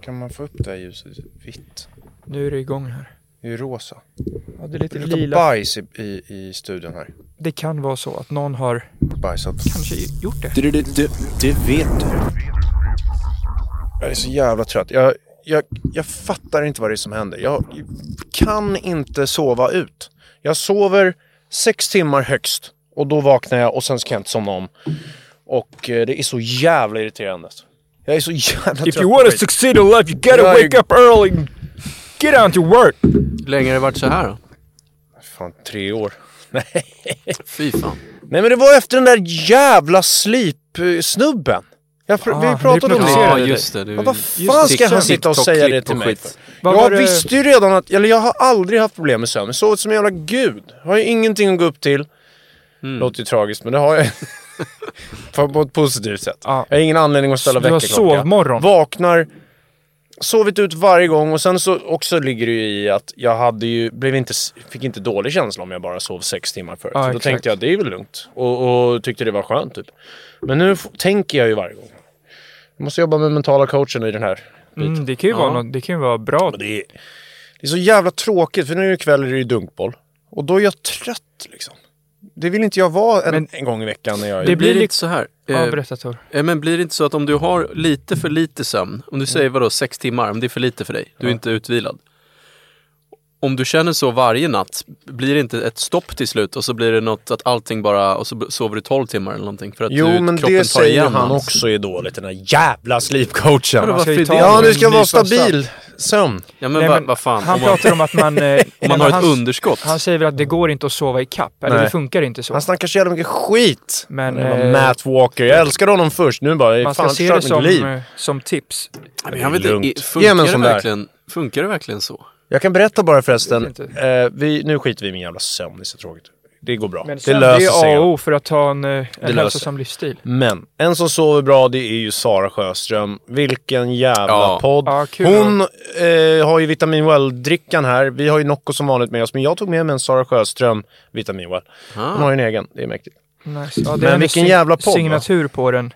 Kan man få upp det här ljuset vitt? Nu är det igång här. Det är ju rosa. Ja, det är lite Det luktar lila. bajs i, i, i studion här. Det kan vara så att någon har Bajsat. kanske gjort det. Det, det, det, det vet du. Jag är så jävla trött. Jag, jag, jag fattar inte vad det är som händer. Jag kan inte sova ut. Jag sover sex timmar högst. Och då vaknar jag och sen ska jag inte somna om. Och eh, det är så jävla irriterande. Jag är så jävla If you want to succeed in life you gotta Jag är- wake up early and get out to work. Hur länge har det varit så här då? Fan, tre år. Nej. Fy fan. Nej men det var efter den där jävla slip-snubben. Jag pr- Ah, vi pratade om det. Ja, just det. Du, Ja, vad fan ska han sitta och säga det till mig. Vad jag visste ju redan att, eller jag har aldrig haft problem med sömn. Sovit som en jävla gud. Har ju ingenting att gå upp till. Mm. Låter ju tragiskt men det har jag. på, på ett positivt sätt. Ja. Jag har ingen anledning att ställa Du har väckarklocka. sovmorgon. Vaknar, sovit ut varje gång och sen så också ligger det ju i att jag hade ju, blev inte, fick inte dålig känsla om jag bara sov sex timmar förut. Ja, så då exakt. tänkte jag det är väl lugnt. Och, och tyckte det var skönt typ. Men nu tänker jag ju varje gång. Jag måste jobba med mentala coachen i den här biten. Mm, det kan ju vara, Ja. något, det kan ju vara bra. Det, är, det är så jävla tråkigt för nu ikväll är det ju dunkboll. Och då är jag trött liksom. Det vill inte jag vara en, Men- en gång i veckan när jag. Det blir lite- inte så här. Ja, Eh, berätta Tor. eh, men blir det inte så att om du har lite för lite sömn, om du säger vadå sex timmar, om det är för lite för dig, du är inte utvilad. Om du känner så varje natt, blir det inte ett stopp till slut och så blir det något att allting bara, och så sover du 12 timmar eller någonting för att Jo du, men kroppen det tar säger ju igen han också är dåligt, den där jävla sleepcoachen. Ska ta? Ja, det ska vara stabil sömn. Ja men, Nej, vad men vad fan, Han om man, pratar om att man... Eh, om man har ett han, underskott. Han säger väl att det går inte att sova i kapp, eller Nej. det funkar inte så. Han snackar så jävla mycket skit. Men, eh, Matt Walker. Jag älskade honom först, nu bara, Man ska fan se det som, liv. eh, som tips. Men jag vet inte, det, verkligen, funkar det verkligen så? Jag kan berätta bara förresten, eh, vi, nu skiter vi i min jävla sömn, det är så tråkigt. Det går bra. Men det löser det sig. är A och O för att ha en, eh, en hälsosam livsstil. Men en som sover bra det är ju Sara Sjöström. Vilken jävla Ja. podd. Ja, kul. Hon eh, har ju Vitamin Well-drickan här. Vi har ju Nocco som vanligt med oss, men jag tog med mig en Sara Sjöström Vitamin Well. Hon har Ah. ju en egen, det är mäktigt. Nice. Ja, det Men är vilken jävla podd, va? Signatur på den.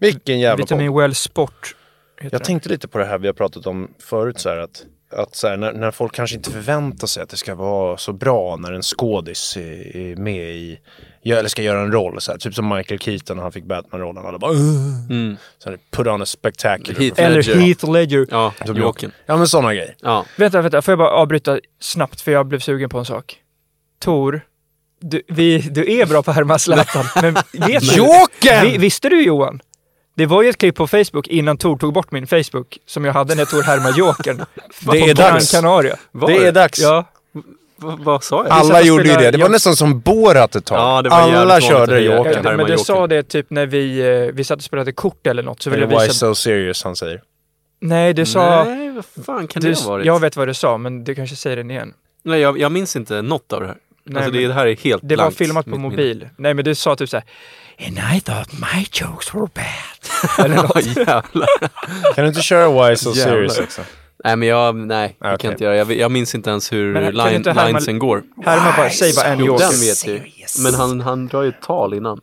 Vilken jävla Vitamin podd. Well Sport. heter Jag den. tänkte lite på det här vi har pratat om förut så här att att så här, när, när folk kanske inte förväntar sig att det ska vara så bra när en skådis är, är med i, eller ska göra en roll. Så här, typ som Michael Keaton när han fick Batman-rollen. Alla bara "Ugh." Mm. så här, put on a spectacular. Heath. Eller. Heath Ledger. Ja, Som Jokern. Ja men sådana grejer. Ja. Vänta, vänta. Får jag bara avbryta snabbt för jag blev sugen på en sak. Tor, du, vi, du är bra på att härma Zlatan, men vet du? Jokern! Vi, visste du Johan? Det var ju ett klipp på Facebook innan Tor tog bort min Facebook som jag hade när Tor härmade Jokern. Det är dags. Canaria. Var det är dags. Ja, Va, vad sa jag? Alla gjorde ju det. Det var jag- nästan som Borat ett tag. Ja, det var Alla körde. Jokern. Ja, men du sa det typ när vi, eh, vi satt och spelade kort eller något. Så ville jag why visa... so serious han säger. Nej, du sa... Nej, vad fan kan Du, det ha varit? jag vet vad du sa, men du kanske säger den igen. Nej, jag, jag minns inte något av det här. Nej, alltså det, men det här är helt det var blankt, filmat på mobil. Nej, men du sa typ så här. And I thought my jokes were bad. eller något. Ja, jävlar. Kan du inte köra why so Jävlar. serious också? Nej men jag, nej, Ah, kan okej. jag inte göra. Jag, jag minns inte ens hur Men kan line, inte härma- linesen går. Härma bara, säg bara en Jo, den vet ju. Men han, han drar ju ett tal innan.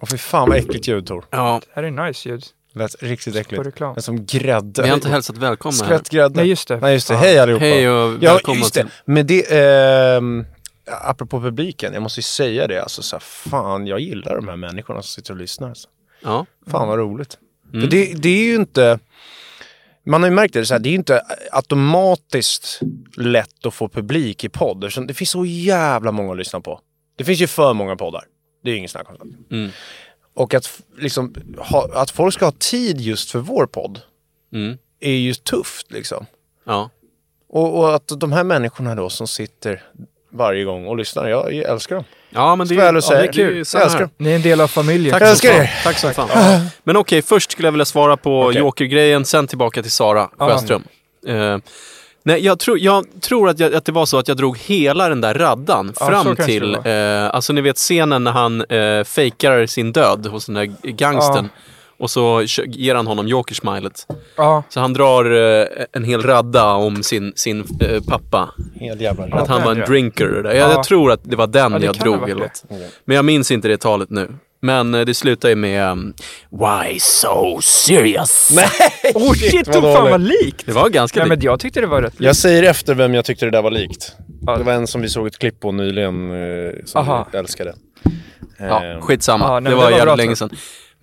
Åh fy fan vad äckligt ljud Tor. Ja, Det här är nice ljud. Lät riktigt äckligt. reklam. Det är som grädde. vi har inte hälsat välkomna här. Skvätt grädde. Nej, just det. Nej just det. Hej allihopa. Hej och Ja, välkomna just det. till... Men det, ehm, apropå publiken, jag måste ju säga det alltså så här, fan jag gillar de här människorna som sitter och lyssnar. Alltså. Ja. Fan vad roligt. Mm. Det, det är ju inte, man har ju märkt det, så här, det är ju inte automatiskt lätt att få publik i podd. Det finns så jävla många att lyssna på. Det finns ju för många poddar. Det är ju ingen snack om det. Mm. Och att, liksom, ha, att folk ska ha tid just för vår podd Mm. är ju tufft liksom. Ja. Och, och att de här människorna då som sitter varje gång och lyssnar, jag, jag älskar dem. Ja, men det, jag ärligt ja, säga. det är kul. Jag Samma älskar. Ni är en del av familjen. Tack Jag älskar er. Tack som fan. Men okej, först skulle jag vilja svara på Okej. Joker-grejen, sen tillbaka till Sara Ja. Sjöström. Eh, nej, jag, tror- jag tror att, jag, att det var så att jag drog hela den där raddan Ja, så fram till, det eh, alltså ni vet scenen när han eh, fejkar sin död hos den där gangsten. Och så ger han honom Joker-smilet. Ja, Så han drar eh, en hel radda om sin, sin eh, pappa. Helt jävla Att han var en drinker. Där. Jag, Ja. jag tror att det var den Ja, det jag kan ha drog. varit Eller det. något. Men jag minns inte det talet nu. Men eh, det slutar ju med um, Why so serious? Nej! Oh shit, vad vad fan dåligt. vad likt! Det var ganska Nej likt. men jag tyckte det var rätt likt. Jag säger efter vem jag tyckte det där var likt. Ja. Det var en som vi såg ett klipp på nyligen eh, som Aha. jag älskade. Ja, Eh, skitsamma. Ja, nej, det men var det var bra, jävligt länge sedan.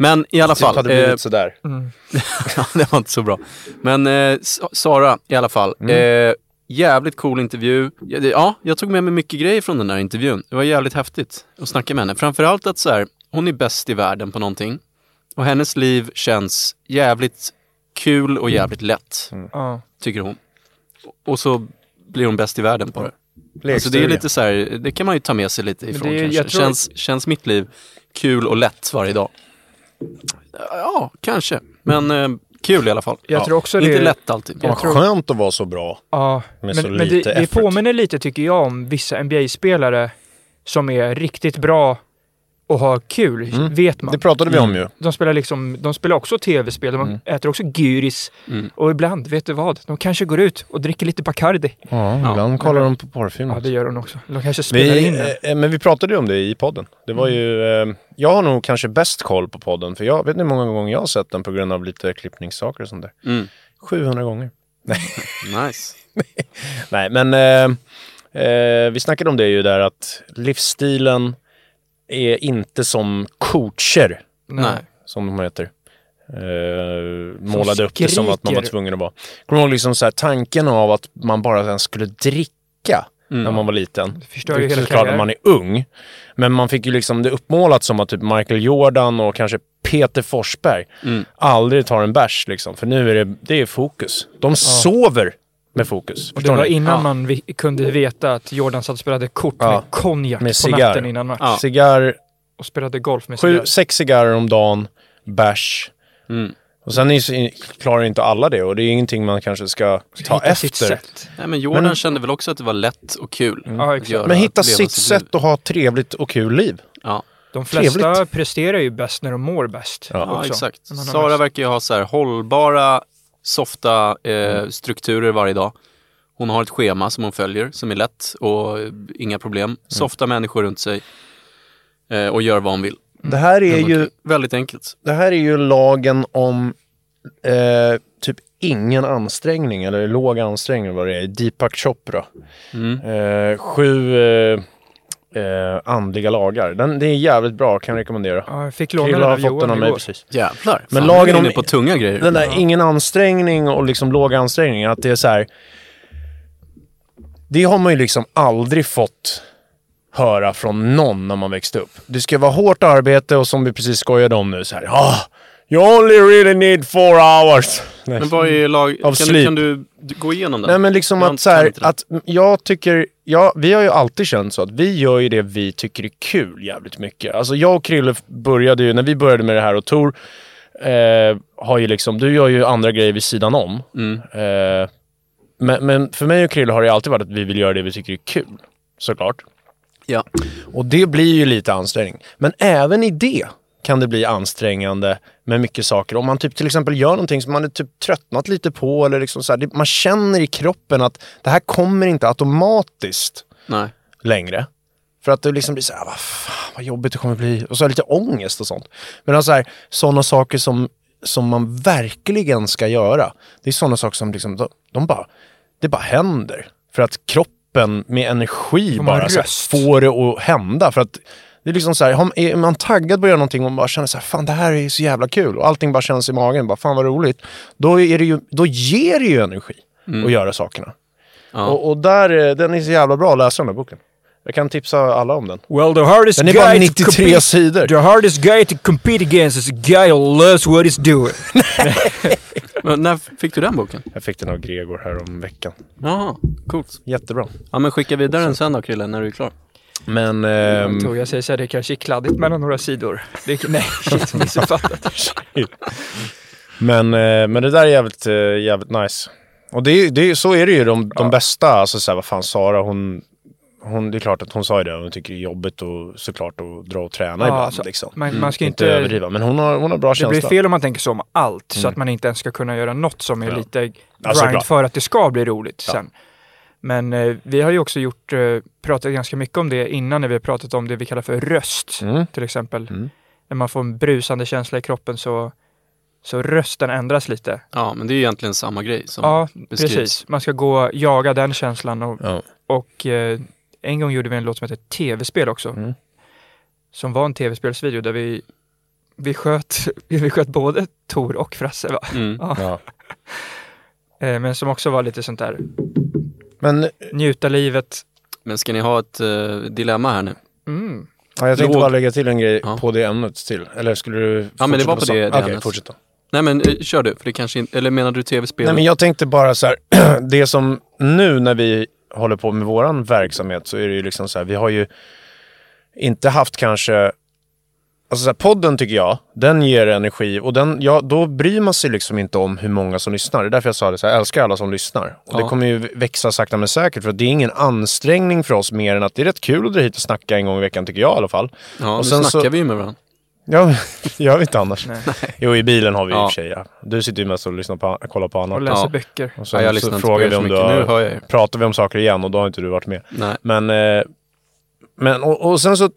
Men i alla Typ fall. hade blivit eh, sådär. ja, det var inte så bra. Men eh, Sa- Sara i alla fall. Mm. Eh, jävligt cool intervju. Ja, det- Ja, jag tog med mig mycket grejer från den här intervjun. Det var jävligt häftigt att snacka med henne. Framförallt att så här, hon är bäst i världen på någonting. Och hennes liv känns jävligt kul och jävligt lätt, Mm. Tycker hon. Och så blir hon bäst i världen på det. Alltså det är lite så här, det kan man ju ta med sig lite ifrån det är- kanske. jag tror- känns, känns mitt liv kul och lätt varje dag? Ja, kanske. Men eh, kul i alla fall. Jag ja. tror också Inte det- lätt alltid. Vad tror- skönt att vara så bra. Ja, Med men, så men det, lite det effort. påminner lite tycker jag om vissa NBA-spelare som är riktigt bra och har kul, vet man. Mm. Det pratade vi om ju. De spelar, liksom, de spelar också tv-spel, de äter också gyris. Mm. Och ibland, vet du vad? De kanske går ut och dricker lite Bacardi. Ja, ibland kollar de på porrfilm. Ja, det gör de också. De kanske spelar Vi, in den. eh, men vi pratade ju om det i podden. Det var ju, eh, jag har nog kanske bäst koll på podden, för jag vet inte hur många gånger jag har sett den på grund av lite klippningssaker och sånt där. Mm. 700 gånger. Nice. Nej, men eh, eh, vi snackade om det ju där att livsstilen är inte som coacher, Nej. som de heter. Eh, målade upp det som att man var tvungen att vara. Kommer du ihåg liksom så här, tanken av att man bara ens skulle dricka när man var liten. förstör ju Det hela såklart när man är ung. Men man fick ju liksom det uppmålat som att typ Michael Jordan och kanske Peter Forsberg Mm. aldrig tar en bärs liksom. För nu är det, det är fokus. De sover med fokus. Och det var ni? innan Ja. man vi, kunde veta att Jordan satt och spelade kort Ja. med konjak Med på cigarr. natten innan match. Ja. Cigarr, Och spelade golf med sju, cigarr. sex cigarrer om dagen, bärs. Mm. Och sen är, klarar inte alla det och det är ingenting man kanske ska ta Hitta sitt efter. sätt. Nej, men Jordan Men- kände väl också att det var lätt och kul. Ja, att exakt. göra- Men hitta sitt liv. sätt att ha ett trevligt och kul liv. Ja, De flesta Trevligt. presterar ju bäst när de mår bäst. Ja. ja exakt. Sara mest. verkar ju ha så här hållbara, softa eh, Mm. strukturer varje dag. Hon har ett schema som hon följer som är lätt och eh, inga problem. Mm. Softa människor runt sig eh, och gör vad hon vill. Det här är ju Väldigt enkelt. Det här är ju lagen om eh, typ ingen ansträngning eller låg ansträngning vad det är. Deepak Chopra. Mm. Eh, sju eh, andliga lagar. Den, det är jävligt bra, kan jag rekommendera. Ja, jag fick låna den av den Johan av mig igår. precis. Jävlar. Men Fan, lagen om- på tunga grejer. Den där ingen ansträngning och liksom låg ansträngning, att det är så här. Det har man ju liksom aldrig fått höra från någon när man växte upp. Det ska vara hårt arbete och som vi precis skojade om nu så här. Ah, you only really need four hours. Nej. Men vad är lag... Kan, du, kan du gå igenom den? Nej men liksom Jag att så här, det. att jag tycker, ja, vi har ju alltid känt så att vi gör ju det vi tycker är kul jävligt mycket. Alltså jag och Krille började ju, när vi började med det här och Tor eh, har ju liksom, du gör ju andra grejer vid sidan om. Mm. Eh, men, men för mig och Krille har det alltid varit att vi vill göra det vi tycker är kul. Såklart. Ja. Och det blir ju lite ansträngning. Men även i det kan det bli ansträngande med mycket saker. Om man typ till exempel gör någonting som man är typ tröttnat lite på eller liksom så här, det, man känner i kroppen att det här kommer inte automatiskt Nej. längre. För att det liksom blir så här, vad fan vad jobbigt det kommer bli. Och så lite ångest och sånt. Men så här, sådana saker som, som man verkligen ska göra. Det är sådana saker som liksom, de, de bara, det bara händer. För att kroppen med energi Får bara så här, får det att hända. För att det är liksom så här, är man taggad på att göra någonting och bara känner så här, fan det här är så jävla kul. Och allting bara känns i magen, bara fan vad roligt. Då, är det ju, då ger det ju energi att göra sakerna. Ja. Och, och där, eh, den är så jävla bra att läsa den här boken. Jag kan tipsa alla om den. Well, the hardest Den är bara guy to 93 compete, sidor. The hardest guy to compete against is a guy who loves what he's doing. Men när fick du den boken? Jag fick den av Gregor här om veckan. Jaha, coolt. Jättebra. Ja men skicka vidare den sen då Krille, när du är klar. Men... ehm, Tror jag säger så här, det kanske är kladdigt mellan några sidor. Det, nej, shit, missuppfattat. Men, eh, men det där är jävligt, eh, jävligt nice. Och det, det, så är det ju de, de bästa. Alltså så här, vad fan Sara hon, hon, det är klart att hon sa ju det. Hon tycker det är jobbigt och såklart att dra och träna Ja, ibland. alltså, liksom. Man, man ska inte inte... överdriva. Men hon har, hon har bra Det känsla. blir fel om man tänker så om allt, så att man inte ens ska kunna göra något som är Ja. lite grind Ja, såklart. för att det ska bli roligt Ja. sen. Men eh, vi har ju också gjort, eh, pratat ganska mycket om det innan när vi har pratat om det vi kallar för röst, Mm. till exempel. Mm. När man får en brusande känsla i kroppen så, så rösten ändras lite. Ja, men det är egentligen samma grej som Ja, beskrivs. precis. Man ska gå jaga den känslan och, Ja. och eh, en gång gjorde vi en låt som heter Tv-spel också. Mm. Som var en tv-spelsvideo där vi, vi, sköt, vi sköt både Tor och Frasse. Va? Mm. Ja. Ja. Eh, Men som också var lite sånt där, Men njuta livet. Men ska ni ha ett eh, dilemma här nu? Mm. ja, jag tänkte Låg- bara lägga till en grej Ja. på det ämnet till. Eller skulle du Ja, men det var på fortsätta det- det Okej, ämnet. fortsätt då. Nej men eh, kör du, för det kanske inte, eller menar du tv-spel? Nej men jag tänkte bara så här, det som nu när vi håller på med våran verksamhet så är det ju liksom så här, vi har ju inte haft kanske, alltså så här, podden tycker jag, den ger energi och den, ja, då bryr man sig liksom inte om hur många som lyssnar. Det är därför jag sa det så här, jag älskar alla som lyssnar. Och det Ja. kommer ju växa sakta men säkert för att det är ingen ansträngning för oss mer än att det är rätt kul att dra hit och snacka en gång i veckan tycker jag i alla fall. ja, och nu sen så- snackar vi ju med varandra. Ja, gör vi inte annars. Nej. Jo, i bilen har vi i och Ja. för sig ja. Du sitter ju mest och lyssnar på, kollar på annat. Och läser Ja. böcker. Och sen Ja, jag så lyssnar inte på frågar vi så om du har, nu hör jag pratar vi om saker igen och då har inte du varit med. Nej. Men, eh, men och, och sen så,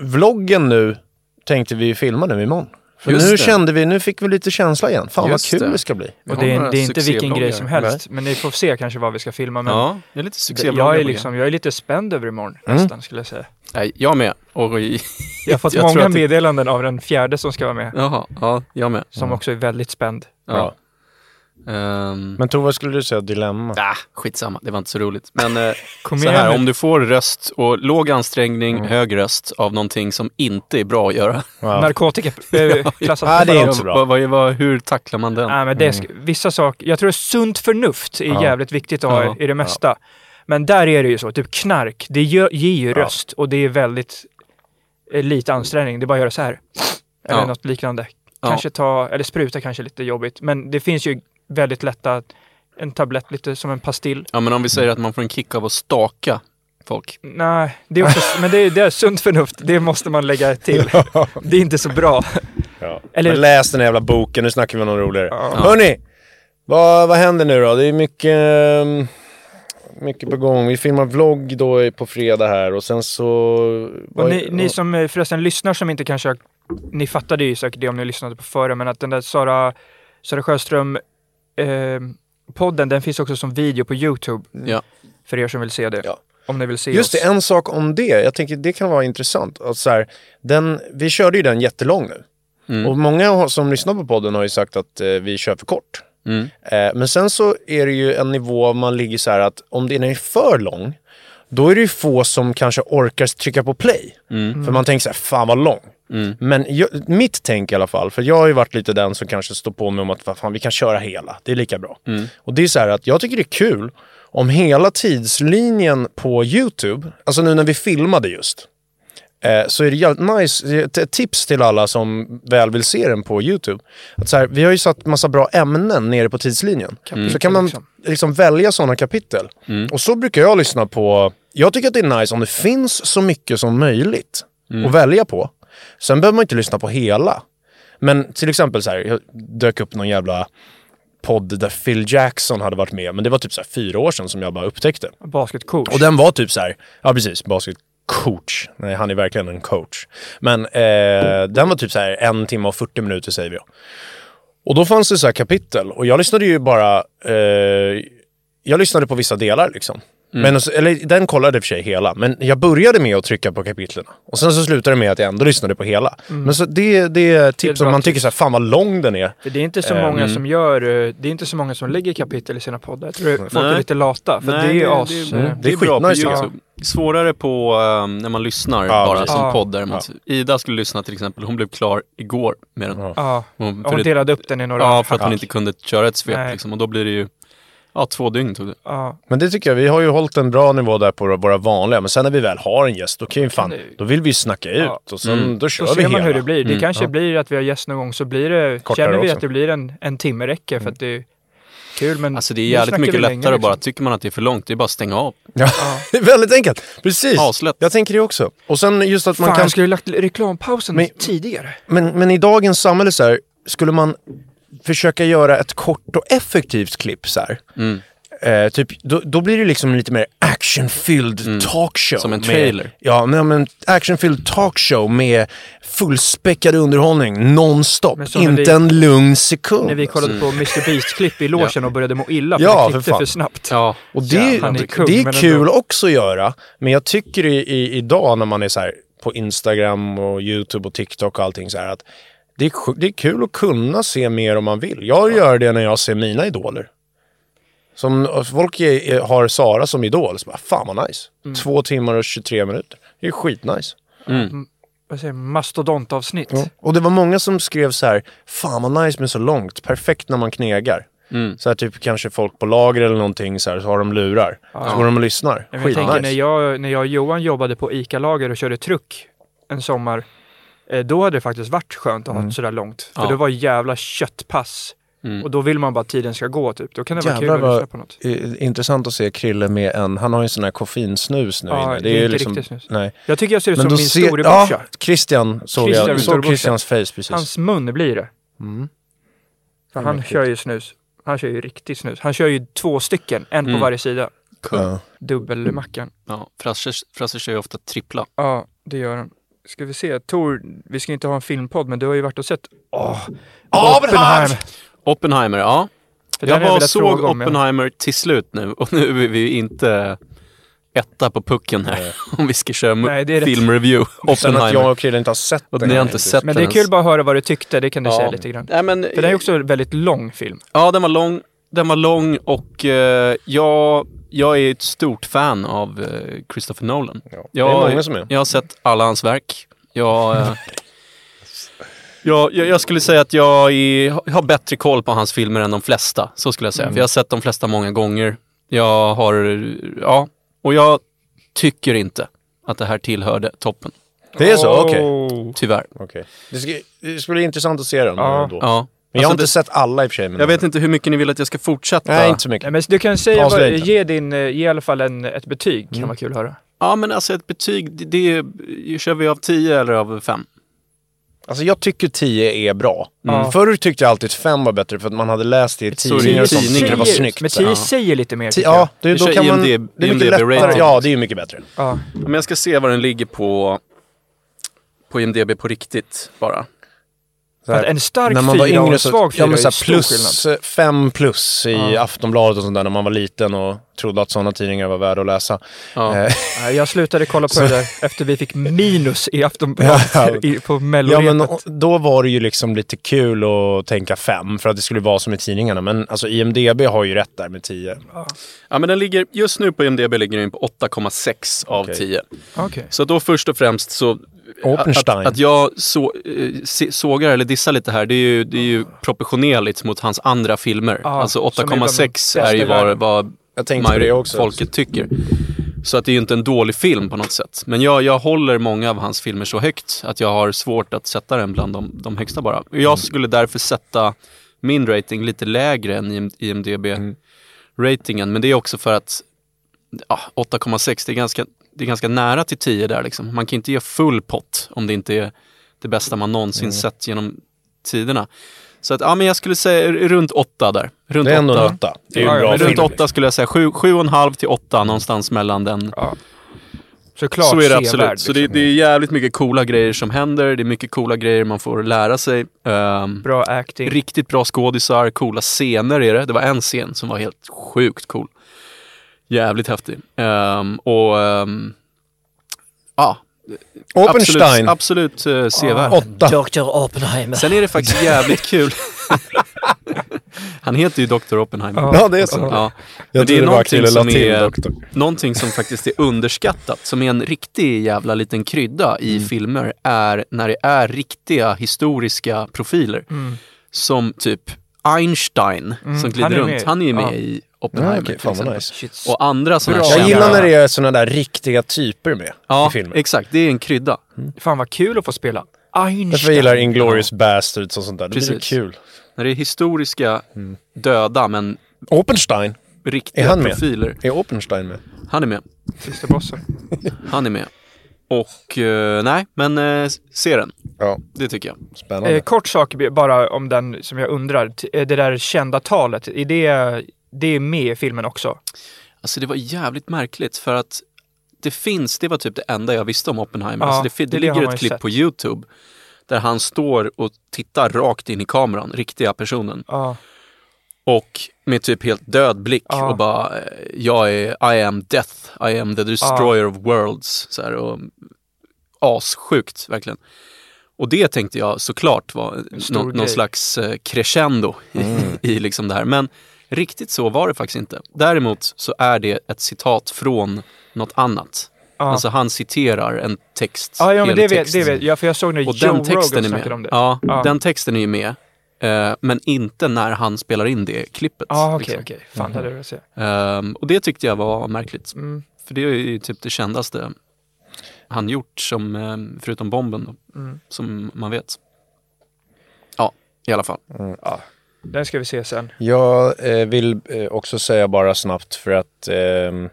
vloggen nu tänkte vi filma nu imorgon. För Just nu det. kände vi, nu fick vi lite känsla igen. Fan Just vad kul det. det. ska bli. Och det är, det är inte vilken grej som helst. Men ni får se kanske vad vi ska filma. Men Ja, det är lite jag, är liksom, jag är lite spänd över imorgon Mm. nästan skulle jag säga. Nej, jag med. Och, i- Jag har fått Jag många meddelanden av den fjärde som ska vara med. Jaha, ja, jag med. Som också är väldigt spänd. Ja. Ehm, Men Tove, vad skulle du säga dilemma? ah, skitsamma, det var inte så roligt. Men eh, Kom så här, om du får röst och låg ansträngning, hög röst av någonting som inte är bra att göra. Ja. Narkotika äh, klassat Ja, det är inte bra. Vad, vad, hur tacklar man den? Nej, men det sk- vissa saker, jag tror att sunt förnuft är Ja. jävligt viktigt att ha Ja. i det mesta. Men där är det ju så, typ knark, det gör, ger ju Ja. röst och det är väldigt eh, lite ansträngning. Det är bara att göra så här. Eller Ja. något liknande. Ja. Kanske ta, eller spruta kanske är lite jobbigt. Men det finns ju väldigt lätta, en tablett lite som en pastill. Ja, men om vi säger att man får en kick av att staka folk. Nej, det är också, men det är, det är sunt förnuft. Det måste man lägga till. Det är inte så bra. Ja. Eller- Men läs den här jävla boken, nu snackar vi om något roligare. Ja. Hörni! Vad, vad händer nu då? Det är mycket, ehm, mycket på gång. Vi filmar vlogg då på fredag här och sen så... Och ni, ni som eh, förresten lyssnar som inte kanske Ni fattade ju säkert det om ni lyssnade på förra, men att den där Sara, Sara Sjöström eh, podden, den finns också som video på Youtube. Ja. För er som vill se det. Ja. Om ni vill se Just oss. det, en sak om det. Jag tänker det kan vara intressant. Att så här, den, vi körde ju den jättelång nu. Mm. Och många som lyssnar på podden har ju sagt att eh, vi kör för kort. Mm. Eh, men sen så är det ju en nivå man ligger så här att om den är för lång, då är det ju få som kanske orkar trycka på play. Mm. För man tänker så här, fan vad lång. Mm. Men jag, mitt tänk i alla fall, för jag har ju varit lite den som kanske står på mig om att fan, vi kan köra hela, det är lika bra. Mm. Och det är så här att jag tycker det är kul om hela tidslinjen på YouTube, alltså nu när vi filmade just, så är det jävligt nice, ett tips till alla som väl vill se den på YouTube. Att så här, vi har ju satt massa bra ämnen nere på tidslinjen. Kapitel, Så kan man liksom. liksom välja sådana kapitel. Och så brukar jag lyssna på, jag tycker att det är nice om det finns så mycket som möjligt att välja på. Sen behöver man inte lyssna på hela. Men till exempel så här, jag dök upp någon jävla podd där Phil Jackson hade varit med, men det var typ så här fyra år sedan som jag bara upptäckte. Basketcoach. Och den var typ så här, ja precis, coach, Nej, han är verkligen en coach. Men eh, den var typ så här en timme och 40 minuter säger vi. Och då fanns det så här kapitel och jag lyssnade ju bara, eh, jag lyssnade på vissa delar liksom. Men, alltså- eller den kollade i och för sig hela, men jag började med att trycka på kapitlen. Och sen så slutade det med att jag ändå lyssnade på hela. Men så det, det är tips om man tips. tycker så här, fan vad lång den är. För det är inte så många mm. som gör, eh, det är inte så många som lägger kapitel i sina poddar. Jag tror folk är lite lata. För Nej, det är det- as... det- Mm. Det är, bra på skitnice. Svårare på um, när man lyssnar Ja, bara som Ja. podd däremot. Ida skulle lyssna till exempel, hon blev klar igår med den. Ja. Hon, hon delade upp den i några ja, för att hon inte kunde köra ett svep liksom, och då blir det ju Ja, två dygn tog det. Ja. Men det tycker jag, vi har ju hållit en bra nivå där på våra vanliga. Men sen när vi väl har en gäst, då kan ju fan, då vill vi snacka ut Ja. och sen, då kör Då vi ser man hela. hur det blir. Det Mm. kanske blir att vi har gäst någon gång så blir det, Kortare känner vi också. att det blir en, en timme räcker för att det är kul. Men Alltså det är jävligt mycket vi lättare länge, att bara, liksom. tycker man att det är för långt, det är bara att stänga av. Ja, det är väldigt enkelt. Precis. Aslätt. Jag tänker det också. Och sen just att man Fan, kan... jag skulle ju lagt reklampausen Men- tidigare. Men, men i dagens samhälle så här, skulle man försöka göra ett kort och effektivt klipp så här. Mm. Eh, typ, då, då blir det liksom lite mer actionfylld talkshow. Mm. Som en med- trailer. ja, men, men actionfylld talkshow med fullspäckad underhållning nonstop. Inte vi- en lugn sekund. När vi kollade på Mr Beast-klipp i logen och började må illa för Ja, för klippte fan. för snabbt. Ja, Och det, Han är kung, det är kul ändå. också att göra. Men jag tycker i, i, idag när man är så här på Instagram och YouTube och TikTok och allting så här att det är, det är kul att kunna se mer om man vill. Jag gör det när jag ser mina idoler. Som folk är, har Sara som idol, så bara fan vad nice. Mm. Två timmar och 23 minuter. Det är skitnice. Vad säger man? Mastodontavsnitt. Och det var många som skrev så här, fan vad nice men så långt, perfekt när man knegar. Mm. Så här typ kanske folk på lager eller någonting så här, så har de lurar. Så går de och lyssnar. Men Jag tänker när Skitnice. jag, när jag och Johan jobbade på ICA-lager och körde truck en sommar. Eh, då hade det faktiskt varit skönt att ha sådär långt. För Ja. det var jävla köttpass. Och då vill man bara att tiden ska gå typ. Då kan det vara Jävlar kul att lyssna på något. intressant att se Krille med en, han har ju en sån här koffeinsnus nu Ja, inne. det är inte riktigt snus. Nej. Jag tycker jag ser ut som min ser, storebrorsa. ja, Christian såg Christian, jag, såg. Christians face precis. Hans mun blir det. För han kör ju snus. Han kör ju riktigt snus. Han kör ju två stycken, en på varje sida. kung. Ja. Dubbelmackan. Ja, Frasse, Frasse kör ju ofta trippla. Ja, det gör han. Ska vi se, Tor, vi ska inte ha en filmpodd, men du har ju varit och sett Åh, Oppenheimer. Oppenheimer, ja. För Jag velat såg om. Oppenheimer till slut nu och nu är vi inte etta på pucken här om vi ska köra Nej, det filmreview. Sen att jag och Krille inte har sett den. ni har inte sett Men det är kul bara att höra vad du tyckte, det kan du Ja. säga lite grann. Nej, men, För den är också en väldigt lång film. Ja, den var lång. Den var lång och eh, jag, jag är ett stort fan av eh, Christopher Nolan. Ja, Jag, det är många som är. Jag har sett alla hans verk. Jag, eh, jag, jag, jag skulle säga att jag är, har bättre koll på hans filmer än de flesta. Så skulle jag säga. Mm. För jag har sett de flesta många gånger. Jag har, ja, och jag tycker inte att det här tillhörde toppen. Det är så? Okej. Oh. Tyvärr. Okej. Det, ska, det skulle bli intressant att se den Ja. då. Ja. Men jag har Alltså, inte det- sett alla i och för sig. Men Jag vet inte hur mycket ni vill att jag ska fortsätta. Nej, inte så mycket. Nej, men du kan säga, vad, ge, din, eh, ge i alla fall en, ett betyg, Mm. kan vara kul att höra. Ja, men alltså ett betyg, det, det kör vi av 10 eller av 5? Alltså jag tycker 10 är bra. Ja. Förr tyckte jag alltid att 5 var bättre för att man hade läst det i tidningar tyckte det var snyggt. Men så här. 10 säger lite mer, Ti- tycker Ja, jag. det, då kan man... Det är mycket lättare. Ja, det är ju mycket bättre. Ja. Men jag ska se vad den ligger på på IMDB på riktigt bara. Så här, Att en stark när man var fyra och yngre en så, svag fyra ja, men så här, plus, fem plus i Ja. Aftonbladet och sånt där när man var liten och trodde att sådana tidningar var värda att läsa. Ja. Eh, Jag slutade kolla på det där efter vi fick minus i Aftonbladet Ja. i- på ja, mellorepet. men och- då var det ju liksom lite kul att tänka fem för att det skulle vara som i tidningarna. Men alltså IMDB har ju rätt där med 10. ja men den ligger, just nu på IMDB ligger den på 8,6 av Okej. 10. Okej. Så då först och främst så Oppenstein. Att, att jag så, eh, sågar eller dissar lite här, det är ju, det är ju proportionerligt mot hans andra filmer. Ja, alltså som är bland de 8,6 bästa är ju i vad, vad Jag också. folket tycker. Så att det är ju inte en dålig film på något sätt. Men jag, jag håller många av hans filmer så högt att jag har svårt att sätta den bland de, de högsta bara. Och Mm. Jag skulle därför sätta min rating lite lägre än IM- IMDB-ratingen. Men det är också för att ja, 8,6 det är, ganska, det är ganska nära till 10 där liksom. Man kan inte ge full pott om det inte är det bästa man någonsin Mm. sett genom tiderna. Så att, ja men jag skulle säga runt 8 där. Runt Det är ändå en 8. åtta. Det är Ja, en ja, bra film. runt 8 skulle jag säga. 7,5 till 8 någonstans mellan den. Såklart Så är det absolut. Så det, liksom. det är jävligt mycket coola grejer som händer. Det är mycket coola grejer man får lära sig. Ehm, Bra acting. Riktigt bra skådisar, coola scener är det. Det var en scen som var helt sjukt cool. Jävligt häftig. Ehm, och um, ja, Oppenstein. absolut, absolut uh, sevärd. Åtta. Dr. Oppenheimer. Sen är det faktiskt jävligt kul. Han heter ju Dr. Oppenheimer. Ja. Det är så. Ja. Jag Men det är det någonting som, är, doktor. någonting som faktiskt är underskattat, som är en riktig jävla liten krydda i Mm. filmer, är när det är riktiga historiska profiler. Mm. Som typ Einstein som han glider runt. Han är ju med Ja. i Oppenheimer Ja, till fan vad nice. Shit. Och andra sådana här Jag Ja. gillar när det är såna där riktiga typer med Ja, i filmer. exakt. Det är en krydda. Fan vad kul att få spela Einstein. Därför jag gillar Inglourious Bastards och sånt där. Det blir Precis. kul. När det är historiska, Mm. döda men Oppenstein. riktiga Är han med? profiler. Är Oppenstein med? Han är med. Sista bossen. Han är med. Och eh, nej, men eh, se den. Ja, Det tycker jag. spännande. Eh, kort sak bara om den som jag undrar. Eh, Det där kända talet, är det, det är med i filmen också? Alltså det var jävligt märkligt för att det finns, det var typ det enda jag visste om Oppenheimer. Ja, alltså det, det det ligger ett klipp sett. på YouTube där han står och tittar rakt in i kameran, riktiga personen. Ja. Och med typ helt död blick Ja. och bara, jag är, I am death, I am the destroyer of worlds. Så här, och assjukt verkligen. Och det tänkte jag såklart var nå- någon slags eh, crescendo i, i liksom det här. Men riktigt så var det faktiskt inte. Däremot så är det ett citat från något annat. Ja. Alltså han citerar en text. Ja, ja men det vet, det vet jag, för jag såg när Och Joe den texten Rogan är med. om det. Ja, Ja. den texten är ju med. eh, men inte när han spelar in det klippet. Ja, okej, liksom. okej. Fan, det hade velat se. Ehm, och det tyckte jag var märkligt. Mm. För det är ju typ det kändaste han gjort, som, ehm, förutom bomben, då, Mm. som man vet. Ja, i alla fall. Den ska vi se sen. Jag eh, vill eh, också säga bara snabbt för att ehm,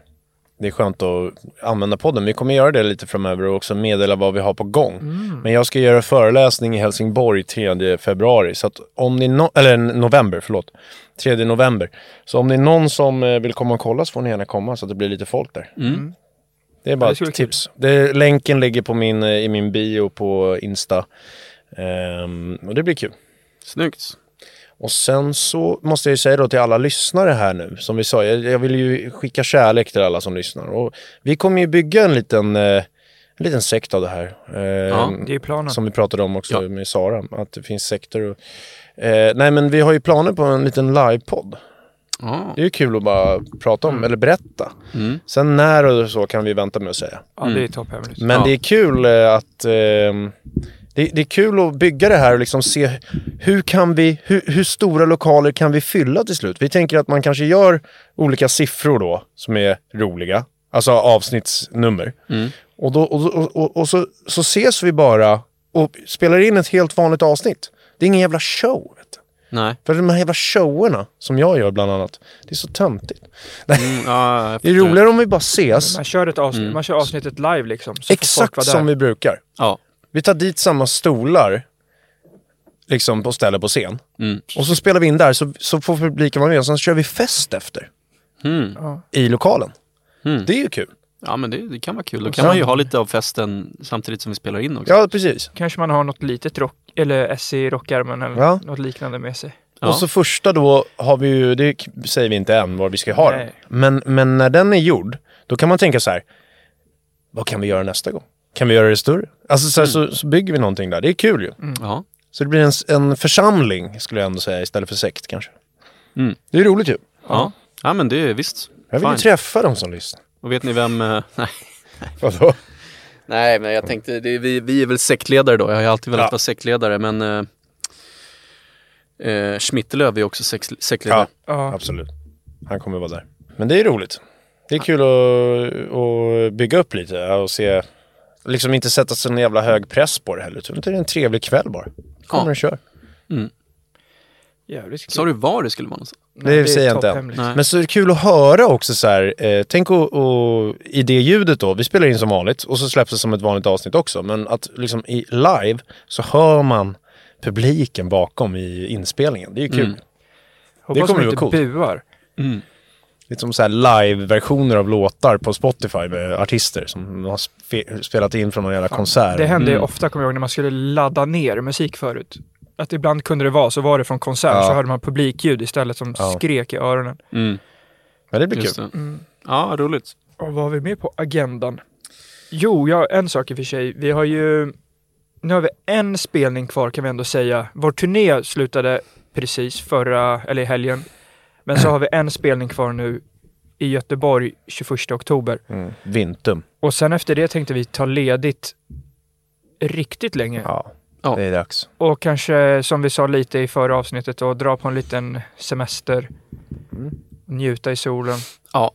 det är skönt att använda podden. Vi kommer göra det lite framöver och också meddela vad vi har på gång. Men jag ska göra föreläsning i Helsingborg 3 februari. Så att om ni no- eller november, förlåt. 3 november. Så om det är någon som eh, vill komma och kolla så får ni gärna komma så att det blir lite folk där. Mm. Det är bara det skulle ett tips. Det, länken ligger på min, eh, i min bio på Insta. Ehm, och det blir kul. Snyggt. Och sen så måste jag ju säga då till alla lyssnare här nu, som vi sa, jag, jag vill ju skicka kärlek till alla som lyssnar. Och vi kommer ju bygga en liten, eh, en liten sekt av det här. Eh, Det är planen. Som vi pratade om också Ja. med Sara, att det finns sekter. Och, eh, nej men vi har ju planer på en liten livepodd. Ja. Det är ju kul att bara prata om, eller berätta. Mm. Sen när och så kan vi vänta med att säga. Ja, det är topphemligt. Men Ja. det är kul eh, att... det, det är kul att bygga det här och liksom se hur kan vi, hur, hur stora lokaler kan vi fylla till slut? Vi tänker att man kanske gör olika siffror då som är roliga, alltså avsnittsnummer. Mm. Och, då, och, och, och, och så, så ses vi bara och spelar in ett helt vanligt avsnitt. Det är ingen jävla show. Vet du. Nej. För de här jävla showerna som jag gör bland annat, det är så töntigt. Mm, ja, Det är roligare om vi bara ses, Man kör, ett avsnitt, Mm. man kör avsnittet live liksom. Exakt som vi brukar. Ja. Vi tar dit samma stolar liksom på ställe på scen. Mm. Och så spelar vi in där så, så får publiken vara med och sen kör vi fest efter Mm. i lokalen. Mm. Det är ju kul. ja, men det, det kan vara kul. Då kan man ju ha lite av festen samtidigt som vi spelar in också. Ja, precis. Kanske man har något litet rock, eller S i rockärmen eller Ja. något liknande med sig. Ja. Och så första då har vi ju, det säger vi inte än var vi ska ha den. Nej. Men, men när den är gjord, då kan man tänka så här. Vad kan vi göra nästa gång? Kan vi göra det större? Alltså så, här, så, så bygger vi någonting där. Det är kul ju. Ja. Så det blir en, en församling skulle jag ändå säga istället för sekt kanske. Mm. Det är roligt ju. Ja. ja, men det är visst. Jag vill ju Fine. träffa de som lyssnar. Och vet ni vem... eh, nej. Vadå? Nej, men jag tänkte, det, vi, vi är väl sektledare då. Jag har ju alltid velat Ja. vara sektledare, men eh, eh, Schmittelöv är också sex, sektledare. Ja. Absolut. Han kommer vara där. Men det är roligt. Det är kul att, att bygga upp lite och se, liksom inte sätta så en jävla hög press på det heller. Utan det är en trevlig kväll bara. Kommer Ja. och kör. Jävligt kul. Sa du var det skulle vara någonstans? Nej, det säger jag inte än. Men så är det kul att höra också så här, eh, tänk och, och, i det ljudet då, vi spelar in som vanligt och så släpps det som ett vanligt avsnitt också. Men att liksom i live så hör man publiken bakom i inspelningen. Det är ju kul. Mm. Hoppas kommer bli inte coolt. buar. Lite som så live-versioner av låtar på Spotify med artister som har spe- spelat in från någon jävla konsert. Det hände ju Mm. ofta, kommer jag ihåg, när man skulle ladda ner musik förut. Att ibland kunde det vara, så var det från konsert, Ja. så hörde man publikljud istället som Ja. skrek i öronen. Mm. Men det blir Just kul. det. Ja, roligt. Och vad har vi med på agendan? Jo, ja, en sak i och för sig. Vi har ju... Nu har vi en spelning kvar kan vi ändå säga. Vår turné slutade precis förra, eller i helgen. Men så har vi en spelning kvar nu i Göteborg 21 oktober. Mm. Vintum. Och sen efter det tänkte vi ta ledigt riktigt länge. Ja, Ja. det är dags. Och kanske, som vi sa lite i förra avsnittet, då, dra på en liten semester. njuta i solen. Ja.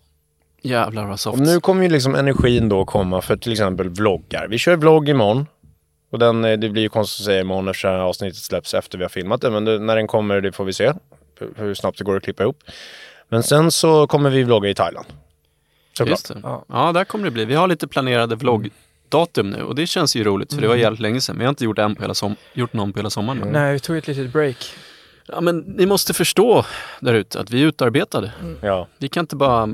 Jävlar vad soft. Och nu kommer ju liksom energin då komma för till exempel vloggar. Vi kör vlogg imorgon. Och den, eh, det blir ju konstigt att säga imorgon eftersom avsnittet släpps efter vi har filmat det. Men det, när den kommer, det får vi se. Hur, snabbt det går att klippa ihop. Men sen så kommer vi vlogga i Thailand. Just det. Ja. Ja. där kommer det bli. Vi har lite planerade vloggdatum nu och det känns ju roligt för det var jävligt länge sedan. Vi har inte gjort, en på hela som- gjort någon på hela sommaren. nu. Nej, vi tog ett litet break. Ja, men ni måste förstå där ute att vi är utarbetade. Ja. Vi kan inte bara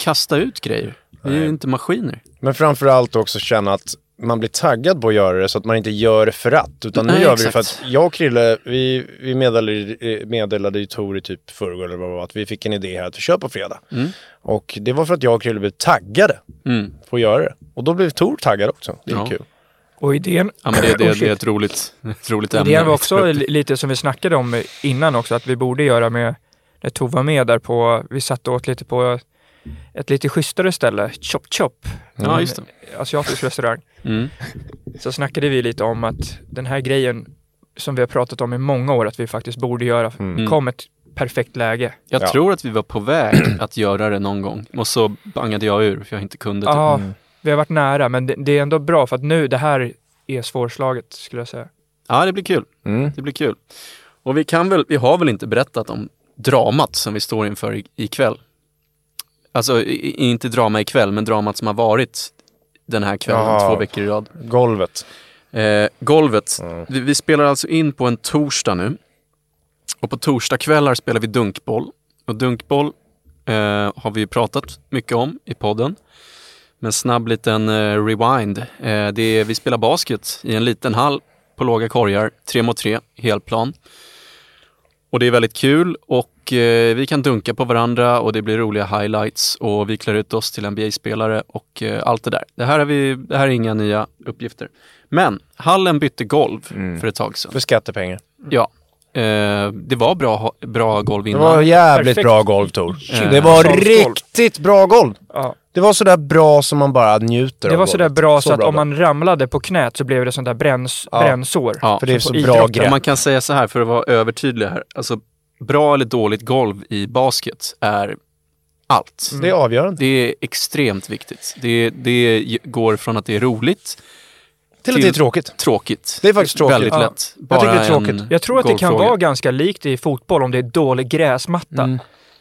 kasta ut grejer. Vi är ju inte maskiner. Men framförallt också känna att man blir taggad på att göra det så att man inte gör det för att. Utan nu Nej, gör vi det för exakt. att jag och Krille, vi, vi meddelade, eh, meddelade ju Tor i typ förrgår eller vad att vi fick en idé här att vi kör på fredag. Mm. Och det var för att jag och Krille blev taggade Mm. på att göra det. Och då blev Tor taggad också. Det är Ja. kul. Och idén, Ja, men det, Oh, det, shit. det är ett roligt, ett roligt ämne. idén var också li- lite som vi snackade om innan också, att vi borde göra med, när Tove var med där på, vi satt och åt lite på ett lite schysstare ställe, Chop Chop. Ja, just det. En Asiatisk restaurang. Mm. Så snackade vi lite om att den här grejen som vi har pratat om i många år att vi faktiskt borde göra, Mm. kom ett perfekt läge. Jag Ja. tror att vi var på väg att göra det någon gång och så bangade jag ur för jag inte kunde. Typ. Ja, vi har varit nära, men det, det är ändå bra för att nu, det här är svårslaget skulle jag säga. Ja, det blir kul. Mm. Det blir kul. Och vi kan väl, vi har väl inte berättat om dramat som vi står inför i- ikväll. Alltså inte drama ikväll, men dramat som har varit den här kvällen Ja. två veckor i rad. Golvet. Eh, golvet. Mm. Vi, vi spelar alltså in på en torsdag nu. Och på torsdagskvällar spelar vi dunkboll. Och dunkboll eh, har vi ju pratat mycket om i podden. Men snabb liten eh, rewind. Eh, det är, vi spelar basket i en liten hall på låga korgar, tre mot tre, helplan. Och det är väldigt kul och eh, vi kan dunka på varandra och det blir roliga highlights och vi klär ut oss till NBA-spelare och eh, allt det där. Det här, är vi, det här är inga nya uppgifter. Men hallen bytte golv för ett tag sedan. För skattepengar. Ja. Eh, det var bra, bra golv Det innan. var jävligt Perfekt. bra golv Tor. Eh, Det var riktigt bra golv. Ja. Det var sådär bra som man bara njuter Det av var sådär bra så, att bra om man ramlade på knät så blev det sånt där bränns, Ja. brännsår. Ja. För det är så på bra idrotten. grepp. Man kan säga så här för att vara övertydlig här. Alltså, bra eller dåligt golv i basket är allt. Det är avgörande. Det är extremt viktigt. Det, det går från att det är roligt Till att det är tråkigt. tråkigt. Det är faktiskt tråkigt. Väldigt Ja. lätt. Jag tycker det är tråkigt. Jag tror att det kan vara ganska likt i fotboll om det är dålig gräsmatta. Mm.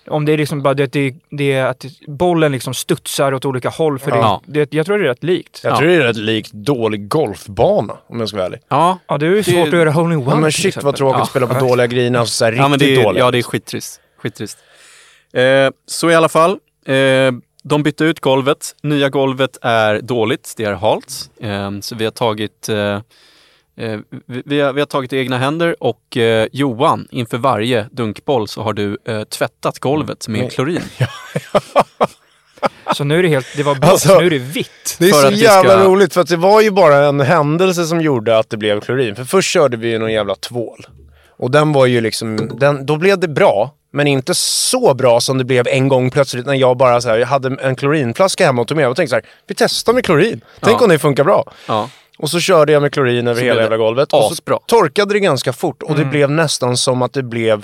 Om det är liksom bara det, det, det är att bollen liksom studsar åt olika håll. För Ja. det, det, jag tror det är rätt likt. Jag Ja. tror det är rätt likt dålig golfbana om jag ska vara ärlig. Ja, Ja, det är ju Det- svårt att göra hole in one Ja, men shit vad tråkigt Ja. att spela på dåliga griner. Alltså, men riktigt det är, dåliga. ja, det är skittrist. skittrist. Eh, så i alla fall, eh, de bytte ut golvet. Nya golvet är dåligt, det är halt. Eh, så vi har tagit eh, vi, vi, har, vi har tagit i egna händer och eh, Johan, inför varje dunkboll så har du eh, tvättat golvet med Men- klorin. Så nu är det helt, det var blått, Alltså, nu är det vitt. Det är För så jävla ska- roligt för att det var ju bara en händelse som gjorde att det blev klorin. För först körde vi ju någon jävla tvål. Och den var ju liksom, den, då blev det bra. Men inte så bra som det blev en gång plötsligt när jag bara så här, jag hade en klorinflaska hemma och tog med och tänkte så här, vi testar med klorin. Tänk Ja. om det funkar bra. Ja. Och så körde jag med klorin över Så hela det jävla golvet. Och så torkade det ganska fort och det blev nästan som att det blev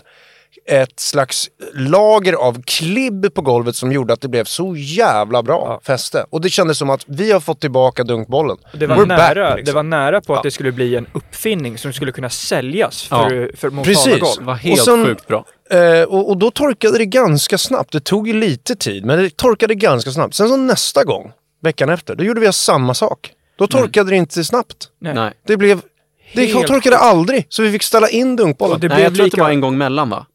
ett slags lager av klibb på golvet som gjorde att det blev så jävla bra fäste. Och det kändes som att vi har fått tillbaka dunkbollen. Det var, We're nära, back, liksom. det var nära på att Ja. det skulle bli en uppfinning som skulle kunna säljas Ja. för, för Precis. Montana Det golv. var helt Och sen- sjukt bra. Eh, och, och då torkade det ganska snabbt. Det tog ju lite tid, men det torkade ganska snabbt. Sen så nästa gång, veckan efter, då gjorde vi samma sak. Då torkade det inte snabbt. Nej. Nej, Det blev... Det Helt torkade aldrig, så vi fick ställa in dunkbollen. Det Nej jag tror att det var en gång mellan va?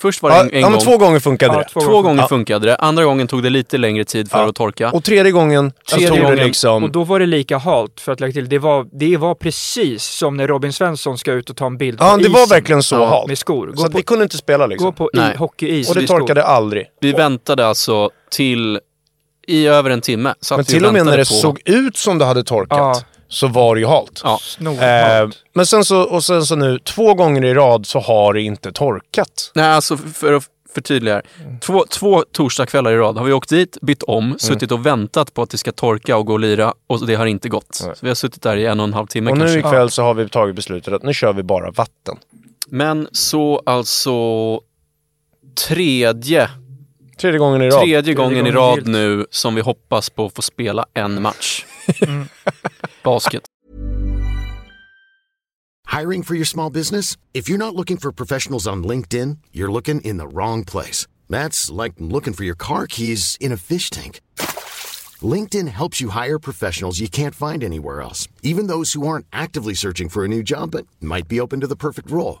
Först var det ja, en, en ja, men gång. två gånger funkade Ja, det. två Två gånger Ja. funkade det, andra gången tog det lite längre tid för Ja. att torka. Och tredje gången, Tredje så tog det gången- liksom... Och då var det lika halt, för att lägga till. Det var, det var precis som när Robin Svensson ska ut och ta en bild Ja, på det isen var verkligen så Ja, halt. med skor. Så Gå att på, vi kunde inte spela liksom. gå på hockeyis och det torkade aldrig. Vi väntade alltså till i över en timme. Satt Men till och med när det på- såg ut som det hade torkat Ja. så var det ju halt. Ja. Eh, men sen så, och sen så nu, två gånger i rad så har det inte torkat. Nej, alltså för att förtydliga här. Två, två torsdagskvällar i rad har vi åkt dit, bytt om, Mm. suttit och väntat på att det ska torka och gå och lira och det har inte gått. Nej. Så vi har suttit där i en och en halv timme Och nu kanske. ikväll så har vi tagit beslutet att nu kör vi bara vatten. Men så alltså tredje Tredje gången i rad. Tredje gången i gången rad nu som vi hoppas på att få spela en match. Basket. Hiring for your small business? If you're not looking for professionals on LinkedIn, you're looking in the wrong place. That's like looking for your car keys in a fish tank. LinkedIn helps you hire professionals you can't find anywhere else, even those who aren't actively searching for a new job but might be open to the perfect role.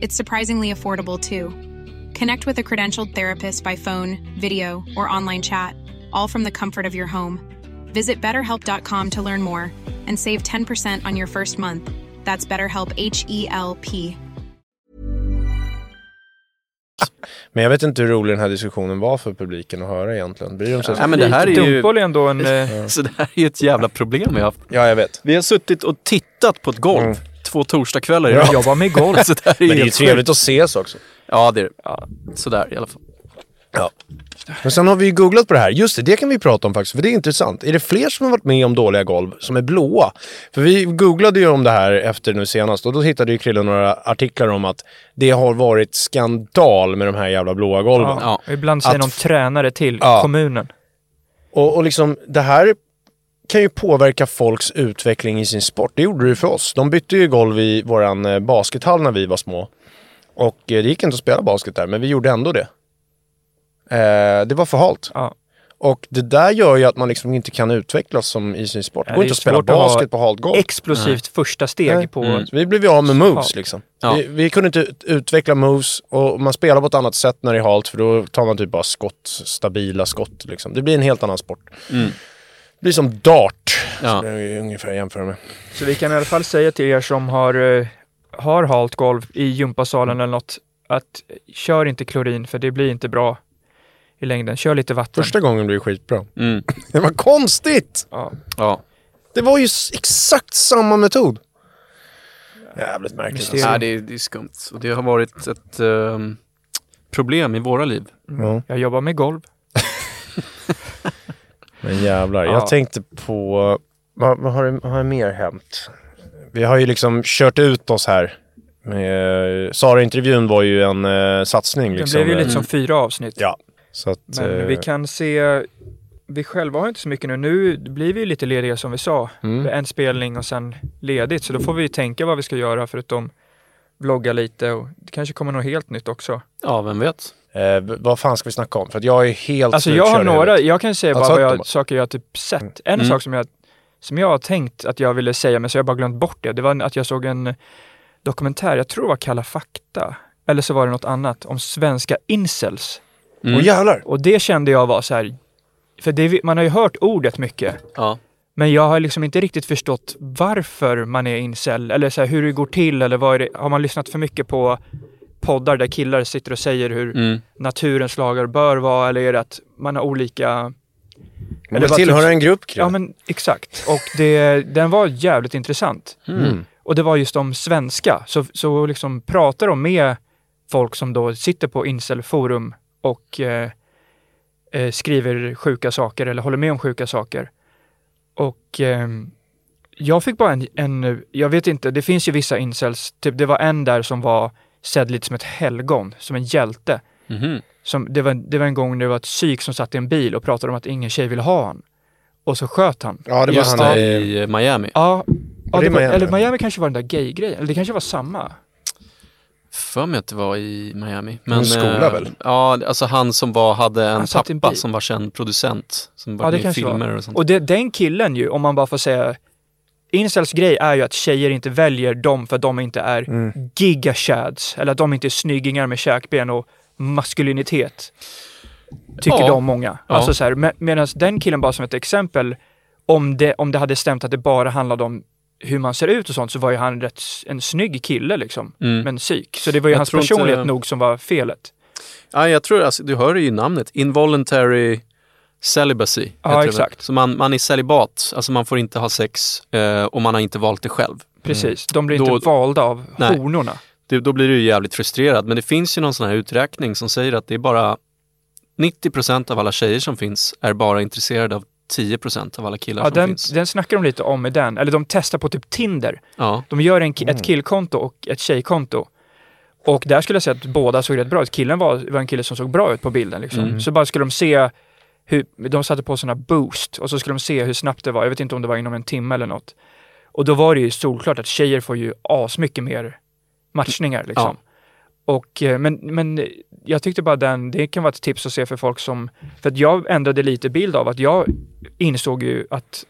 It's surprisingly affordable too. Connect with a credentialed therapist by phone, video, or online chat, all from the comfort of your home. Visit betterhelp.com to learn more and save 10% on your first month. That's BetterHelp H E L P. Men jag vet inte hur rolig den här diskussionen var för publiken att höra egentligen. Bryr de sig? Ja, men det här är ju, är ändå en... Eh, så det här är ju ett jävla problem vi har haft. Ja, jag vet. Vi har suttit och tittat på ett golv Mm. Två torsdagskvällar i jag rad. jobbar med golf. Det Men det är ju trevligt att ses också. Ja, det är. Ja, sådär i alla fall. Ja. Men sen har vi ju googlat på det här. Just det, det kan vi prata om faktiskt, för det är intressant. Är det fler som har varit med om dåliga golv som är blåa? För vi googlade ju om det här efter nu senast och då hittade ju Krille några artiklar om att det har varit skandal med de här jävla blåa golven. Ja. Ibland säger Att- någon tränare till Ja. kommunen. Och, och liksom det här kan ju påverka folks utveckling i sin sport. Det gjorde det ju för oss. De bytte ju golv i våran eh, baskethall när vi var små. Och eh, det gick inte att spela basket där, men vi gjorde ändå det. Eh, det var för halt. Ja. Och det där gör ju att man liksom inte kan utvecklas som i sin sport. Det går inte att spela att basket på halt golv. Explosivt första steg Nej. på... Mm. Vi blev ju av med moves liksom. Ja. Vi, vi kunde inte ut- utveckla moves och man spelar på ett annat sätt när det är halt för då tar man typ bara skott, stabila skott liksom. Det blir en helt annan sport. Mm. Det blir som dart. Ja. Så det är ju ungefär jämföra med. Så vi kan i alla fall säga till er som har, eh, har halt golv i gympasalen eller något, att kör inte klorin för det blir inte bra i längden. Kör lite vatten. Första gången blev det skitbra. Mm. Det var konstigt! Ja. Ja. Det var ju exakt samma metod. Jävligt märkligt. Alltså. Nej, det, är, det är skumt. Och det har varit ett ehm, problem i våra liv. Ja. Jag jobbar med golv. Men jävlar. Ja. Jag tänkte på... Vad, vad har, har mer hänt? Vi har ju liksom kört ut oss här. Med, Sara-intervjun var ju en eh, satsning. Det Liksom. blev ju lite Mm. som fyra avsnitt. Ja. Så att, Men eh, vi kan se, vi själva har inte så mycket nu. Nu blir vi ju lite lediga som vi sa. Mm. En spelning och sen ledigt. Så då får vi tänka vad vi ska göra förutom vlogga lite och det kanske kommer något helt nytt också. Ja, vem vet? Eh, vad fan ska vi snacka om? För att jag är helt Alltså jag har några, jag kan säga bara vad jag, saker jag typ sett. En Mm. sak som jag, som jag har tänkt att jag ville säga men så har jag bara glömt bort det. Det var att jag såg en dokumentär, jag tror det var Kalla fakta. Eller så var det något annat om svenska incels. Mm. Åh jävlar! Och det kände jag var så här, för det, man har ju hört ordet mycket. Ja. Men jag har liksom inte riktigt förstått varför man är incel eller så här, hur det går till eller vad är det, har man lyssnat för mycket på poddar där killar sitter och säger hur Mm. naturens lagar bör vara eller är det att man har olika... Man Eller tillhöra typ- en grupp Krille. Ja men exakt. Och det, den var jävligt intressant. Mm. Och det var just om svenska. Så, så liksom pratar de med folk som då sitter på incelforum och eh, eh, skriver sjuka saker eller håller med om sjuka saker. Och ehm, jag fick bara en, en, jag vet inte, det finns ju vissa incels, typ det var en där som var sedd lite som ett helgon, som en hjälte. Mhm. Som, det, var, det var en gång det var ett psyk som satt i en bil och pratade om att ingen tjej ville ha han. Och så sköt han. Ja, det var Just han i... eh, Miami. Ja, ja det det var, Miami? eller Miami kanske var den där gay-grejen, eller det kanske var samma. För mig att det var i Miami. En skola eh, väl? Ja, alltså han som var, hade en en pappa bil. som var känd producent. Som var Ja, det med i filmer var. och sånt. Och det, den killen ju, om man bara får säga, Incels grej är ju att tjejer inte väljer dem för att de inte är Mm. gigashads, eller att de inte är snyggingar med käkben och maskulinitet. Tycker Ja. de många. Ja. Alltså så här, med, medan den killen bara som ett exempel, om det, om det hade stämt att det bara handlade om hur man ser ut och sånt så var ju han rätt, en snygg kille liksom. Mm. Men psyk. Så det var ju Jag hans tror inte- personlighet nog som var felet. Ja, jag tror, alltså, du hör ju namnet, involuntary Celibacy Ja, heter det exakt. Så man, man är celibat, alltså man får inte ha sex eh, och man har inte valt det själv. Precis, de blir Då- inte valda av Nej. honorna. Det, då blir du jävligt frustrerad. Men det finns ju någon sån här uträkning som säger att det är bara 90% av alla tjejer som finns är bara intresserade av 10% av alla killar Ja, som den, finns. den snackar de lite om i den, eller de testar på typ Tinder. Ja. De gör en, ett killkonto och ett tjejkonto. Och där skulle jag säga att båda såg rätt bra ut. Killen var, var en kille som såg bra ut på bilden. Liksom. Så bara skulle de se hur, de satte på sådana boost och så skulle de se hur snabbt det var. Jag vet inte om det var inom en timme eller något. Och då var det ju solklart att tjejer får ju asmycket mer matchningar liksom. Och, eh, men, men jag tyckte bara den, det kan vara ett tips att se för folk som, för att jag ändrade lite bild av att jag insåg ju att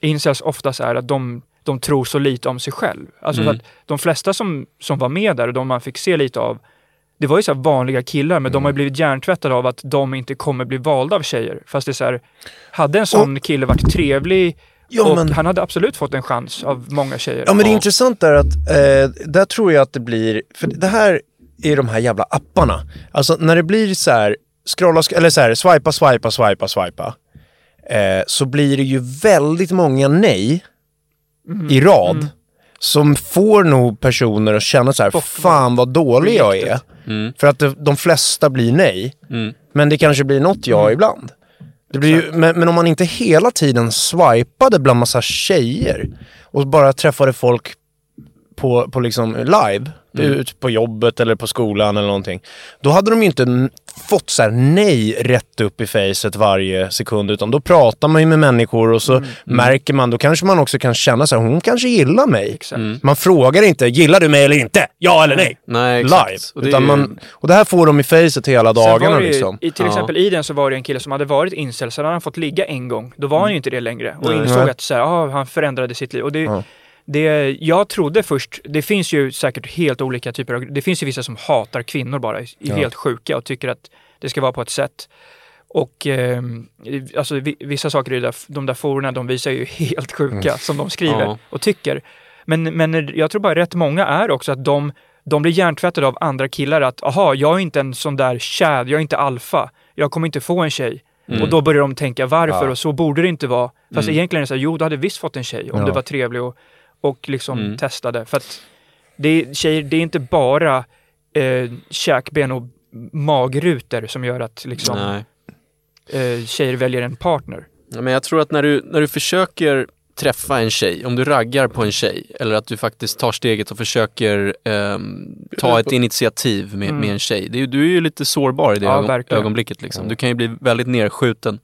incels oftast är att de, de tror så lite om sig själv. Alltså Mm. att de flesta som, som var med där och de man fick se lite av, det var ju så vanliga killar, men de har ju blivit hjärntvättade av att de inte kommer bli valda av tjejer. Fast det är så här, hade en sån kille varit trevlig Ja, och men- han hade absolut fått en chans av många tjejer. Ja men det är intressant där att, eh, där tror jag att det blir, för det här är de här jävla apparna. Alltså när det blir så här, scrolla, eller så här, swipa, swipa, swipa, swipa. Eh, så blir det ju väldigt många nej i rad. Som får nog personer att känna så här, fan vad dålig jag är. Mm. För att det, de flesta blir nej. Mm. Men det kanske blir något ja ibland. Det blir ju, men, men om man inte hela tiden swipade bland massa tjejer och bara träffade folk på, på liksom live, ut på jobbet eller på skolan eller någonting. Då hade de ju inte fått så här nej rätt upp i facet varje sekund utan då pratar man ju med människor och så märker man, då kanske man också kan känna så här, hon kanske gillar mig. Exakt. Man frågar inte, gillar du mig eller inte? Ja eller nej? Nej, exakt. Live. Och det utan ju- man, och det här får de i facet hela Sen dagarna ju, liksom. i, Till Ja. exempel i den så var det en kille som hade varit incel, så hade han fått ligga en gång. Då var han ju inte det längre och Nej. insåg att så här, ah, han förändrade sitt liv. Och det, Ja. Det, jag trodde först, det finns ju säkert helt olika typer av, det finns ju vissa som hatar kvinnor bara, är Ja. helt sjuka och tycker att det ska vara på ett sätt. Och eh, alltså, vi- vissa saker i där, de där forerna, de visar ju helt sjuka som de skriver Ja. och tycker. Men, men jag tror bara rätt många är också att de, de blir hjärntvättade av andra killar att aha, jag är inte en sån där tjäd, jag är inte alfa, jag kommer inte få en tjej. Och då börjar de tänka varför Ja. och så borde det inte vara. Fast egentligen är det så här, jo du hade visst fått en tjej om Ja. du var trevlig och, och liksom testade. För att det är, tjejer, det är inte bara eh, käkben och magrutor som gör att liksom, eh, tjejer väljer en partner. Ja, men jag tror att när du, när du försöker träffa en tjej, om du raggar på en tjej eller att du faktiskt tar steget och försöker ehm, ta ett initiativ med, med en tjej. Det du är ju lite sårbar i det Ja, ögon, ögonblicket. Liksom. Du kan ju bli väldigt nerskjuten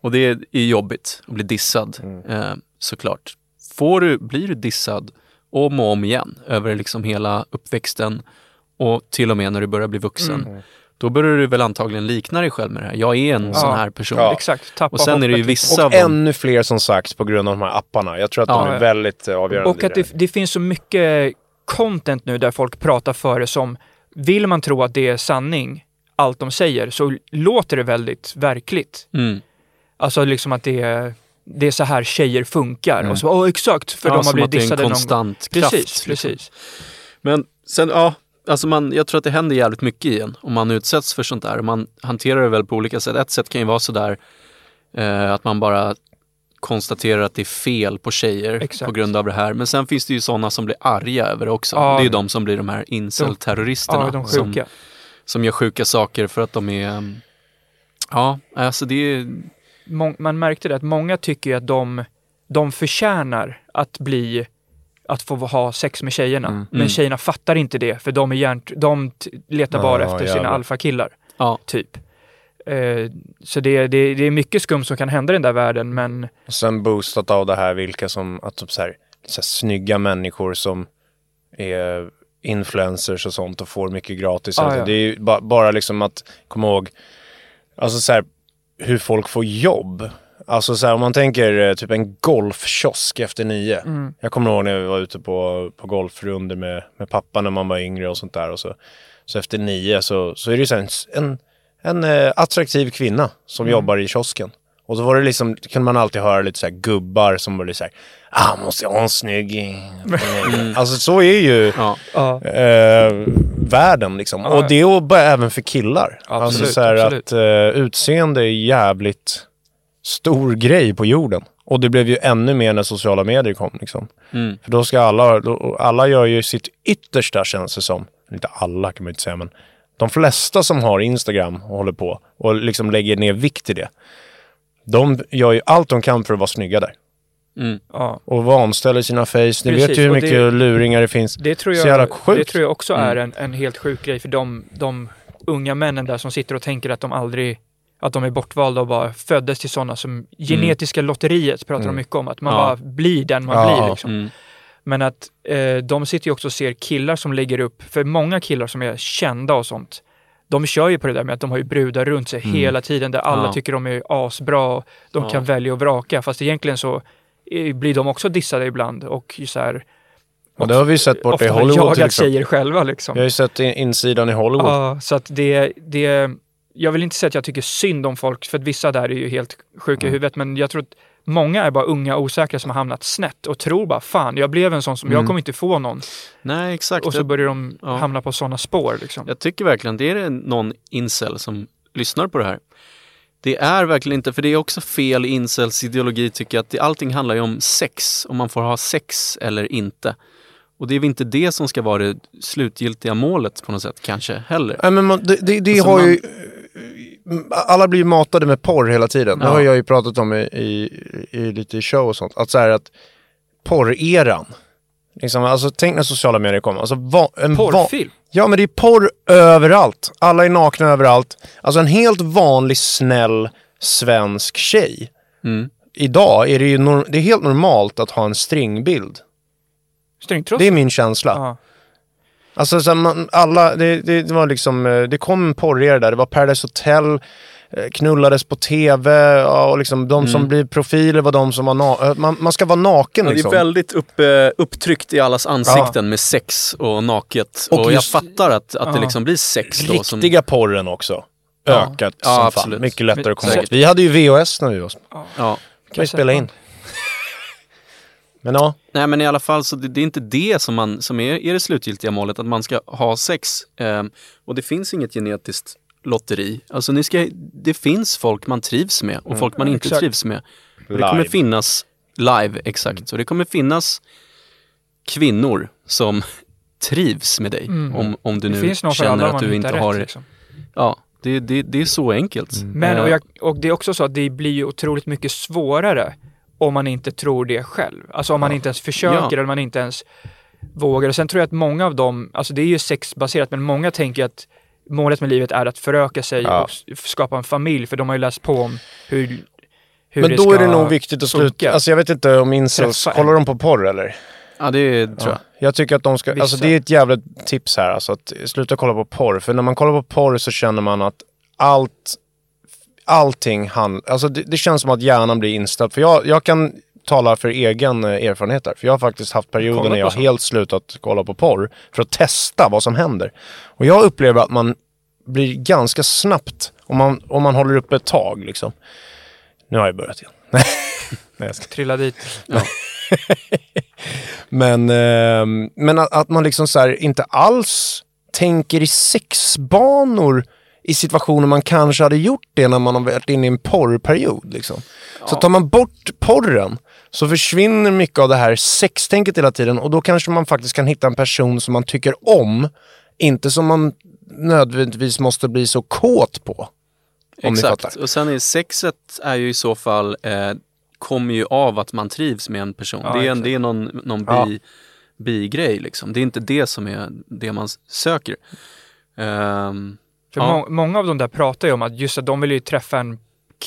och det är, jobbigt att bli dissad eh, såklart. Får du, blir du dissad om och om igen över liksom hela uppväxten och till och med när du börjar bli vuxen. Då börjar du väl antagligen likna dig själv med det här. Jag är en sån här person. Ja. Exakt, tappa Och sen är det ju vissa Och ännu fler som sagt på grund av de här apparna. Jag tror att Ja, de är ja. väldigt eh, avgörande Och att det. det, det finns så mycket content nu där folk pratar för det som, vill man tro att det är sanning, allt de säger, så låter det väldigt verkligt. Mm. Alltså liksom att det är, det är så här tjejer funkar. Och så, åh exakt, för Ja, de har som blivit att det är en dissade någon gång. konstant kraft, Precis, liksom. precis. Men sen, ja, alltså man, jag tror att det händer jävligt mycket i en om man utsätts för sånt där. Man hanterar det väl på olika sätt. Ett sätt kan ju vara sådär eh, att man bara konstaterar att det är fel på tjejer Exakt. på grund av det här. Men sen finns det ju sådana som blir arga över det också. Ja. Det är ju de som blir de här incel-terroristerna. Ja, de som, som gör sjuka saker för att de är... um, Ja, alltså det är... Man märkte det att många tycker ju att de, de förtjänar att bli att få ha sex med tjejerna. Men Mm. tjejerna fattar inte det för de, är hjärnt, de letar bara Ja, efter sina jävlar. alfakillar. Ja. Typ. Eh, så det, det, det är mycket skumt som kan hända i den där världen men Och sen boostat av det här vilka som, att typ så här, så här snygga människor som är influencers och sånt och får mycket gratis. Ah, Alltså, ja. Det är ju ba, bara liksom att komma ihåg, alltså så här, hur folk får jobb. Alltså så här, om man tänker eh, typ en golfkiosk efter nio. Mm. Jag kommer ihåg när vi var ute på, på golfrunder med, med pappa när man var yngre och sånt där. Och så, så efter nio så, så är det så här en, en, en eh, attraktiv kvinna som Mm. jobbar i kiosken. Och så var det liksom, kunde man alltid höra lite så här gubbar som var lite så här, ah, måste jag ha en snygg... Mm. Alltså så är ju Ja. Eh, världen liksom. Ja. Och det är bara även för killar. alltså Absolut, så här absolut. att eh, utseende är jävligt stor grej på jorden. Och det blev ju ännu mer när sociala medier kom liksom. Mm. För då ska alla, då, alla gör ju sitt yttersta känns det som. Inte alla kan man ju inte säga men de flesta som har Instagram och håller på och liksom lägger ner vikt i det. De gör ju allt de kan för att vara snygga där. Mm. Ja. Och vanställer sina face. Ni Precis, vet ju hur mycket det- luringar det finns. Det tror, Så jävla jag, sjukt. det tror jag också är Mm. en, en helt sjuk grej för de, de unga männen där som sitter och tänker att de aldrig att de är bortvalda och bara föddes till sådana som genetiska lotteriet pratar de mycket om. Att man Ja. bara blir den man Ja. blir. Liksom. Mm. Men att eh, de sitter ju också och ser killar som lägger upp, för många killar som är kända och sånt, de kör ju på det där med att de har ju brudar runt sig hela tiden där alla Ja. tycker de är asbra de Ja. kan välja och vraka. Fast egentligen så eh, blir de också dissade ibland och så här, Och det har vi sett borta ofta i Hollywood till jagat exempel. tjejer själva liksom. Vi har ju sett in- insidan i Hollywood. Ja, så att det, det, jag vill inte säga att jag tycker synd om folk, för att vissa där är ju helt sjuka Mm. i huvudet, men jag tror att många är bara unga osäkra som har hamnat snett och tror bara fan, jag blev en sån som, jag Mm. kommer inte få någon. Nej, exakt. Och så Jag- börjar de Ja. hamna på sådana spår liksom. Jag tycker verkligen, det är det någon incel som lyssnar på det här. Det är verkligen inte, för det är också fel incels ideologi tycker jag, att det, allting handlar ju om sex, om man får ha sex eller inte. Och det är väl inte det som ska vara det slutgiltiga målet på något sätt kanske heller. Nej, men man, det, det, det Alltså har man- ju... Alla blir matade med porr hela tiden. Det Ja. har jag ju pratat om i, i, i lite show och sånt. Att så här att porreran. Liksom, alltså tänk när sociala medier kom. Alltså, va, en va, Porrfilm? Ja men det är porr överallt. Alla är nakna överallt. Alltså en helt vanlig snäll svensk tjej. Mm. Idag är det ju det är helt normalt att ha en stringbild. Stringtross? Det är min känsla. Ja. Alltså så här, man, alla, det, det, det var liksom, eh, det kom en porrigare där. Det var Paradise Hotel, eh, knullades på tv ja, och liksom de som blir profiler var de som var na- eh, man, man ska vara naken Ja, det är liksom. väldigt upp, upptryckt i allas ansikten med sex och naket. Och Och, jag just- fattar att, att det Ja. liksom blir sex då. Som, Riktiga porren också. Ja. Ökat Ja, som absolut. fan. Mycket lättare att komma åt. Vi hade ju VHS när vi var små. ja. kan vi spela in. Men ja, Nej men i alla fall så det, det är inte det som, man, som är, är det slutgiltiga målet, att man ska ha sex. Ehm, och det finns inget genetiskt lotteri. Alltså ni ska, det finns folk man trivs med och folk man inte exakt. trivs med. Och det kommer Live. finnas live, exakt. Så det kommer finnas kvinnor som trivs med dig. Om, om du Det nu känner att du inte rätt. har... Liksom. Ja, det, det, det är så enkelt. Men Eh, och, jag, och det är också så att det blir ju otroligt mycket svårare om man inte tror det själv. Alltså om man inte ens försöker Ja. eller man inte ens vågar. Och sen tror jag att många av dem, alltså det är ju sexbaserat, men många tänker att målet med livet är att föröka sig Ja. och skapa en familj, för de har ju läst på om hur, hur men det då är det nog viktigt att sluta. funka. Alltså jag vet inte om incels, kollar de på porr eller? Ja, det tror jag. Jag tycker att de ska, Vissa. alltså det är ett jävligt tips här, alltså att sluta kolla på porr. För när man kollar på porr så känner man att allt, allting han, alltså det, det känns som att hjärnan blir inställd. För jag, jag kan tala för egen eh, erfarenhet där. För jag har faktiskt haft perioder när jag helt slutat kolla på porr. För att testa vad som händer. Och jag upplever att man blir ganska snabbt, om man, om man håller upp ett tag liksom. Nu har jag börjat igen. Nej, jag ska Trilla dit. Men, ehm, men att, att man liksom så inte alls tänker i sexbanor i situationer man kanske hade gjort det när man har varit inne i en porrperiod. Liksom. Så tar man bort porren så försvinner mycket av det här sextänket hela tiden och då kanske man faktiskt kan hitta en person som man tycker om, inte som man nödvändigtvis måste bli så kåt på. Exakt. Och sen är sexet är ju i så fall, eh, kommer ju av att man trivs med en person. Ja, det, är, en, det är någon, någon Ja. bi, bigrej liksom. Det är inte det som är det man söker. Ehm, För Ja. må- många av dem där pratar ju om att just att de vill ju träffa en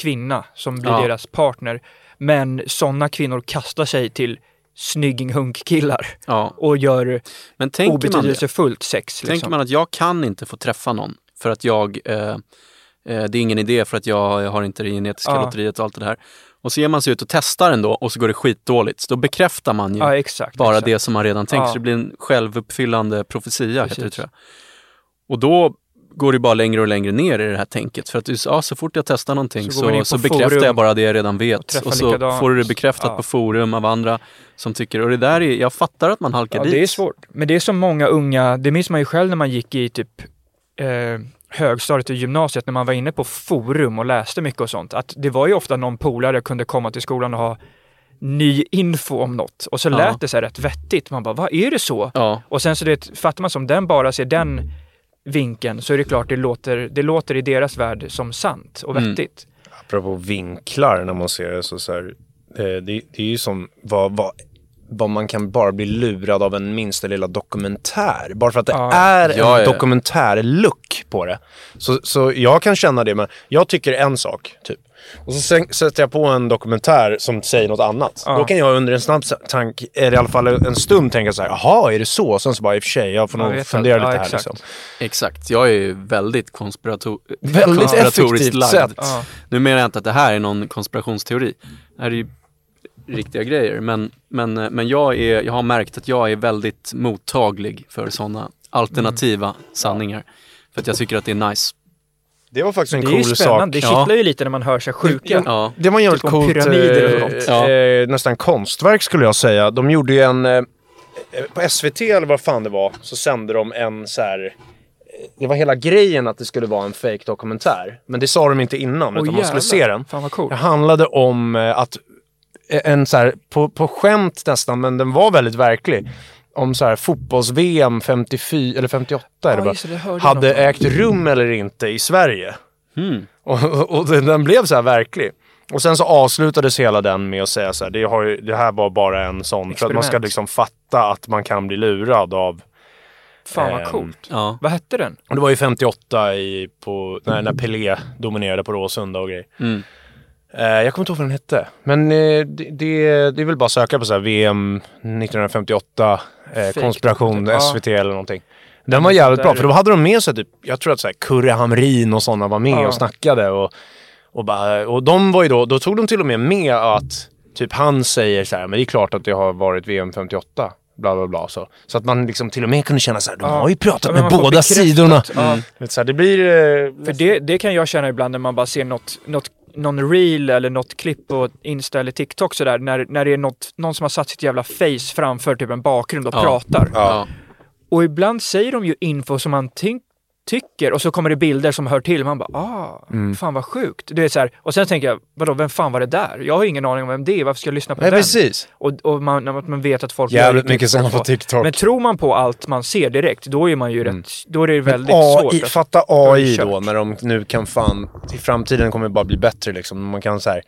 kvinna som blir Ja. deras partner. Men sådana kvinnor kastar sig till snygging-hunk-killar ja. och gör Men tänker obetydelsefullt sex. tänker Liksom. man att jag kan inte få träffa någon för att jag, eh, eh, det är ingen idé för att jag har inte det genetiska Ja. lotteriet och allt det här. Och så ger man sig ut och testar ändå och så går det skitdåligt. Så då bekräftar man ju Ja, exakt. bara exakt. det som man redan tänkt. Så det blir en självuppfyllande profetia, heter det tror jag. Och då går det bara längre och längre ner i det här tänket. För att ja, så fort jag testar någonting Så så, så, bekräftar jag bara det jag redan och vet. träffar Och så likadant. får du det bekräftat Ja. på forum av andra som tycker, och det där är, jag fattar att man halkar Ja, dit. det är svårt. Men det är som många unga, det minns man ju själv när man gick i typ eh, högstadiet och gymnasiet när man var inne på forum och läste mycket och sånt. Att det var ju ofta någon polare kunde komma till skolan och ha ny info om något och så Ja. lät det så här rätt vettigt. Man bara, vad är det så? Ja, Och sen så det, fattar man som den bara ser den vinkeln så är det klart det låter, det låter i deras värld som sant och Mm. vettigt. Apropå vinklar när man ser det så, så här, eh, det, det är ju som vad, vad, vad man kan bara bli lurad av en minsta lilla dokumentär. Bara för att det Ja. är en Ja, ja. dokumentärlook på det. Så, så jag kan känna det, men jag tycker en sak, typ. Och så sätter jag på en dokumentär som säger något annat. Ja. Då kan jag under en snabb tank, eller i alla fall en stund tänka så här, jaha, är det så? Och sen så bara, i och för sig, jag får nog vet fundera att- lite ja, här exakt. liksom. exakt. Jag är ju väldigt konspirator Väldigt konspiratoriskt effektivt lagd. sätt. Ja. Nu menar jag inte att det här är någon konspirationsteori. Det här är ju riktiga grejer. Men, men, men jag, är, jag har märkt att jag är väldigt mottaglig för sådana alternativa Mm. sanningar. För att jag tycker att det är nice. Det var faktiskt en Det är ju cool spännande, sak. det Ja. kittlar ju lite när man hör sig sjuka. Ja, Det var en jävligt Typ coolt, pyramider och eh. Ja. eh, nästan konstverk skulle jag säga. De gjorde ju en, eh, på SVT eller vad fan det var, så sände de en så här. eh, Det var hela grejen att det skulle vara en fake dokumentär Men det sa de inte innan, Åh, utan man skulle se den. Fan vad coolt. Det handlade om eh, att, eh, en så här, på, på skämt nästan, men den var väldigt verklig. Om så här fotbolls-VM 54, eller 58 är det Ja, bara, det, hade något ägt rum eller inte i Sverige. Hmm. Och, och, och den, blev så här verklig. Och sen så avslutades hela den med att säga så här, det, har ju, det här var bara en sån, för att man ska Experiment. liksom fatta att man kan bli lurad av... Fan vad Ehm, coolt. ja. Vad hette den? Det var ju 58 i, på, när, när Pelé dominerade på Råsunda och grejer. Mm. Eh, jag kommer inte ihåg vad den hette. Men eh, det, det, det är väl bara att söka på så VM 1958, eh, Fake konspiration. Ja. SVT eller någonting. Den var jävligt bra, för då hade de med sig typ, jag tror att så här, Kurre Hamrin och sådana var med Ja. och snackade. Och, och, bara, och de var ju då, då tog de till och med med att typ han säger så här, men det är klart att det har varit VM 58. Bla bla bla. Så, så att man liksom till och med kunde känna så här, de Ja. har ju pratat Ja, med båda sidorna. Ja. Vet, så här, det blir... Eh, För det, det kan jag känna ibland när man bara ser något, något, någon reel eller något klipp på Insta eller TikTok sådär, när, när det är något, någon som har satt sitt jävla face framför typ en bakgrund och Ja. pratar. Ja. Och ibland säger de ju info som man tänk, tycker och så kommer det bilder som hör till. Man bara, ah, Mm. fan vad sjukt. Du vet, så här, och sen tänker jag, vadå, vem fan var det där? Jag har ingen aning om vem det är, varför ska jag lyssna på Nej den? precis. Och, och man, man vet att folk Jävligt det mycket sen på. TikTok. Men tror man på allt man ser direkt, då är man ju rätt, då är det väldigt AI, svårt. att- fatta är det AI då när de nu kan fan, i framtiden kommer det bara bli bättre liksom. Man kan så här,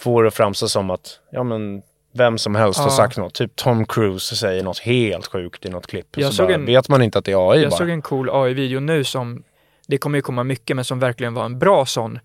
få det att framstå som att, ja men vem som helst har Ja. sagt något. Typ Tom Cruise säger något helt sjukt i något klipp. Jag så bara, en- vet man inte att det är AI Jag bara. såg en cool AI-video nu som, det kommer ju komma mycket, men som verkligen var en bra sån.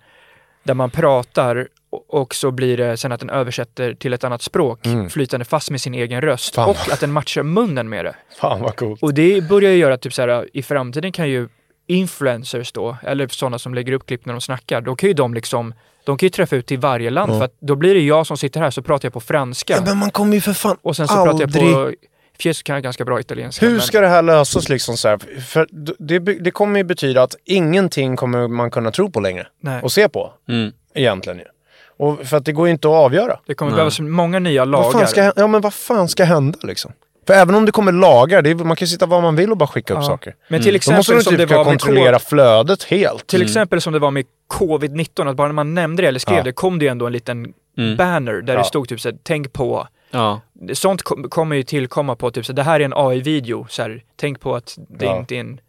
Där man pratar och- och så blir det sen att den översätter till ett annat språk Mm. flytande fast med sin egen röst. Fan. Och att den matchar munnen med det. Fan vad coolt. Och det börjar ju göra typ så här, i framtiden kan ju influencers då, eller sådana som lägger upp klipp när de snackar, då kan ju de liksom, de kan ju träffa ut till varje land för att då blir det jag som sitter här så pratar jag på franska. Ja men man kommer ju för fan och sen så aldrig... pratar jag på, fjäs kan jag ganska bra italienska. Hur men- ska det här lösas liksom så här? För det, det kommer ju betyda att ingenting kommer man kunna tro på längre. Nej. Och se på. Mm. Egentligen ju. Och för att det går ju inte att avgöra. Det kommer Nej. behövas många nya Vad fan lagar. ska, ja men vad fan ska hända liksom? För även om det kommer lagar, det är, man kan sitta var man vill och bara skicka upp Ja. saker. Men till Då måste exempel du som typ det var med kontrollera flödet helt. Till exempel som det var med covid-19, att bara när man nämnde det eller skrev Ja. det kom det ju ändå en liten Mm. banner där Ja. det stod typ såhär, tänk på. Ja. Sånt kom, kommer ju tillkomma på typ så det här är en AI-video, så här, tänk på att det Ja. inte är en...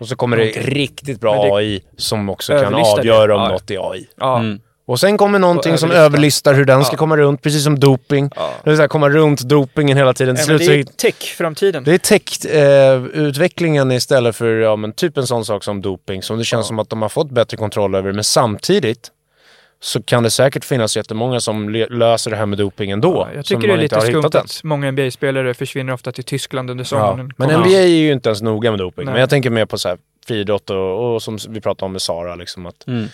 Och så kommer det riktigt bra det- AI som också kan Överlistar det. avgöra om Ja. något är AI. Ja, Mm. Och sen kommer någonting som överlistar. hur den ska Ja. komma runt, precis som doping. ja. Det vill säga komma runt dopingen hela tiden. Till men slut det är så tech, framtiden. Det är tech-utvecklingen istället för ja, men typ en sån sak som doping. Som det känns som att de har fått bättre kontroll över. Men samtidigt så kan det säkert finnas jättemånga som löser det här med doping ändå. Ja, jag tycker det är lite skumt att många NBA-spelare försvinner ofta till Tyskland under Ja. sommaren. Men Kommer- NBA är ju inte ens noga med doping. Nej. Men jag tänker mer på så här friidrott och, och som vi pratade om med Sara, liksom att Mm.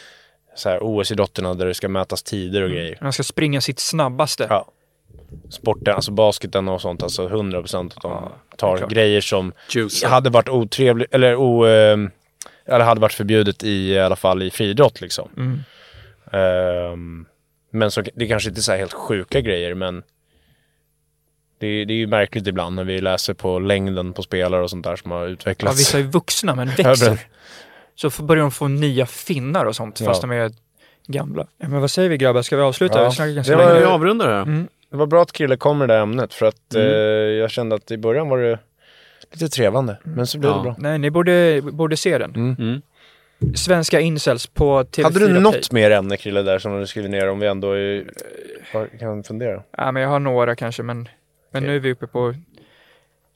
Så här OS-idrotterna där det ska mätas tider och grejer. Man ska springa sitt snabbaste. Ja. Sporten, alltså basketen och sånt, alltså 100% att de Ja, tar grejer som Juice. hade varit otrevligt, eller o, eh, eller hade varit förbjudet i, i alla fall i friidrott liksom. Mm. Ehm, men så, det kanske inte är så helt sjuka grejer men det, det är ju märkligt ibland när vi läser på längden på spelare och sånt där som har Ja, utvecklats. vissa är vuxna men växer. Så börjar de få nya finnar och sånt fast de är gamla. Ja, men vad säger vi grabbar, ska vi avsluta? Ja, Vi det länge. var- Vi avrundar det här. Mm. Det var bra att Krille kom med det där ämnet för att Mm. eh, jag kände att i början var det lite trevande. Men så blev Ja. det bra. Nej, ni borde, borde se den. Mm. Svenska incels på TV4 Hade du Play. något mer ämne Krille där som du skriver ner om vi ändå är, har- kan fundera? Ja, men jag har några kanske, men, men nu är vi uppe på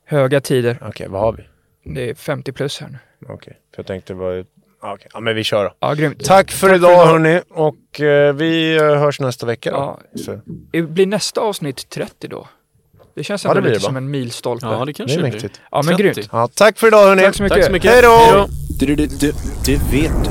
höga tider. Okej, vad har vi? Det är 50 plus här nu. Okej, för jag tänkte bara... Ja, okej. ja men vi kör då. Ja, grymt. Tack för idag hörni och eh, vi eh, hörs nästa vecka då. Ja, blir nästa avsnitt 30 då? Det känns Ja, ändå det blir lite det, som en milstolpe. Ja, det det kanske är blir. mäktigt. Ja, men 30. grymt. Ja, tack för idag hörni! Tack så mycket. Tack så mycket. Hej då! Hej då! Du, du, du, du vet du.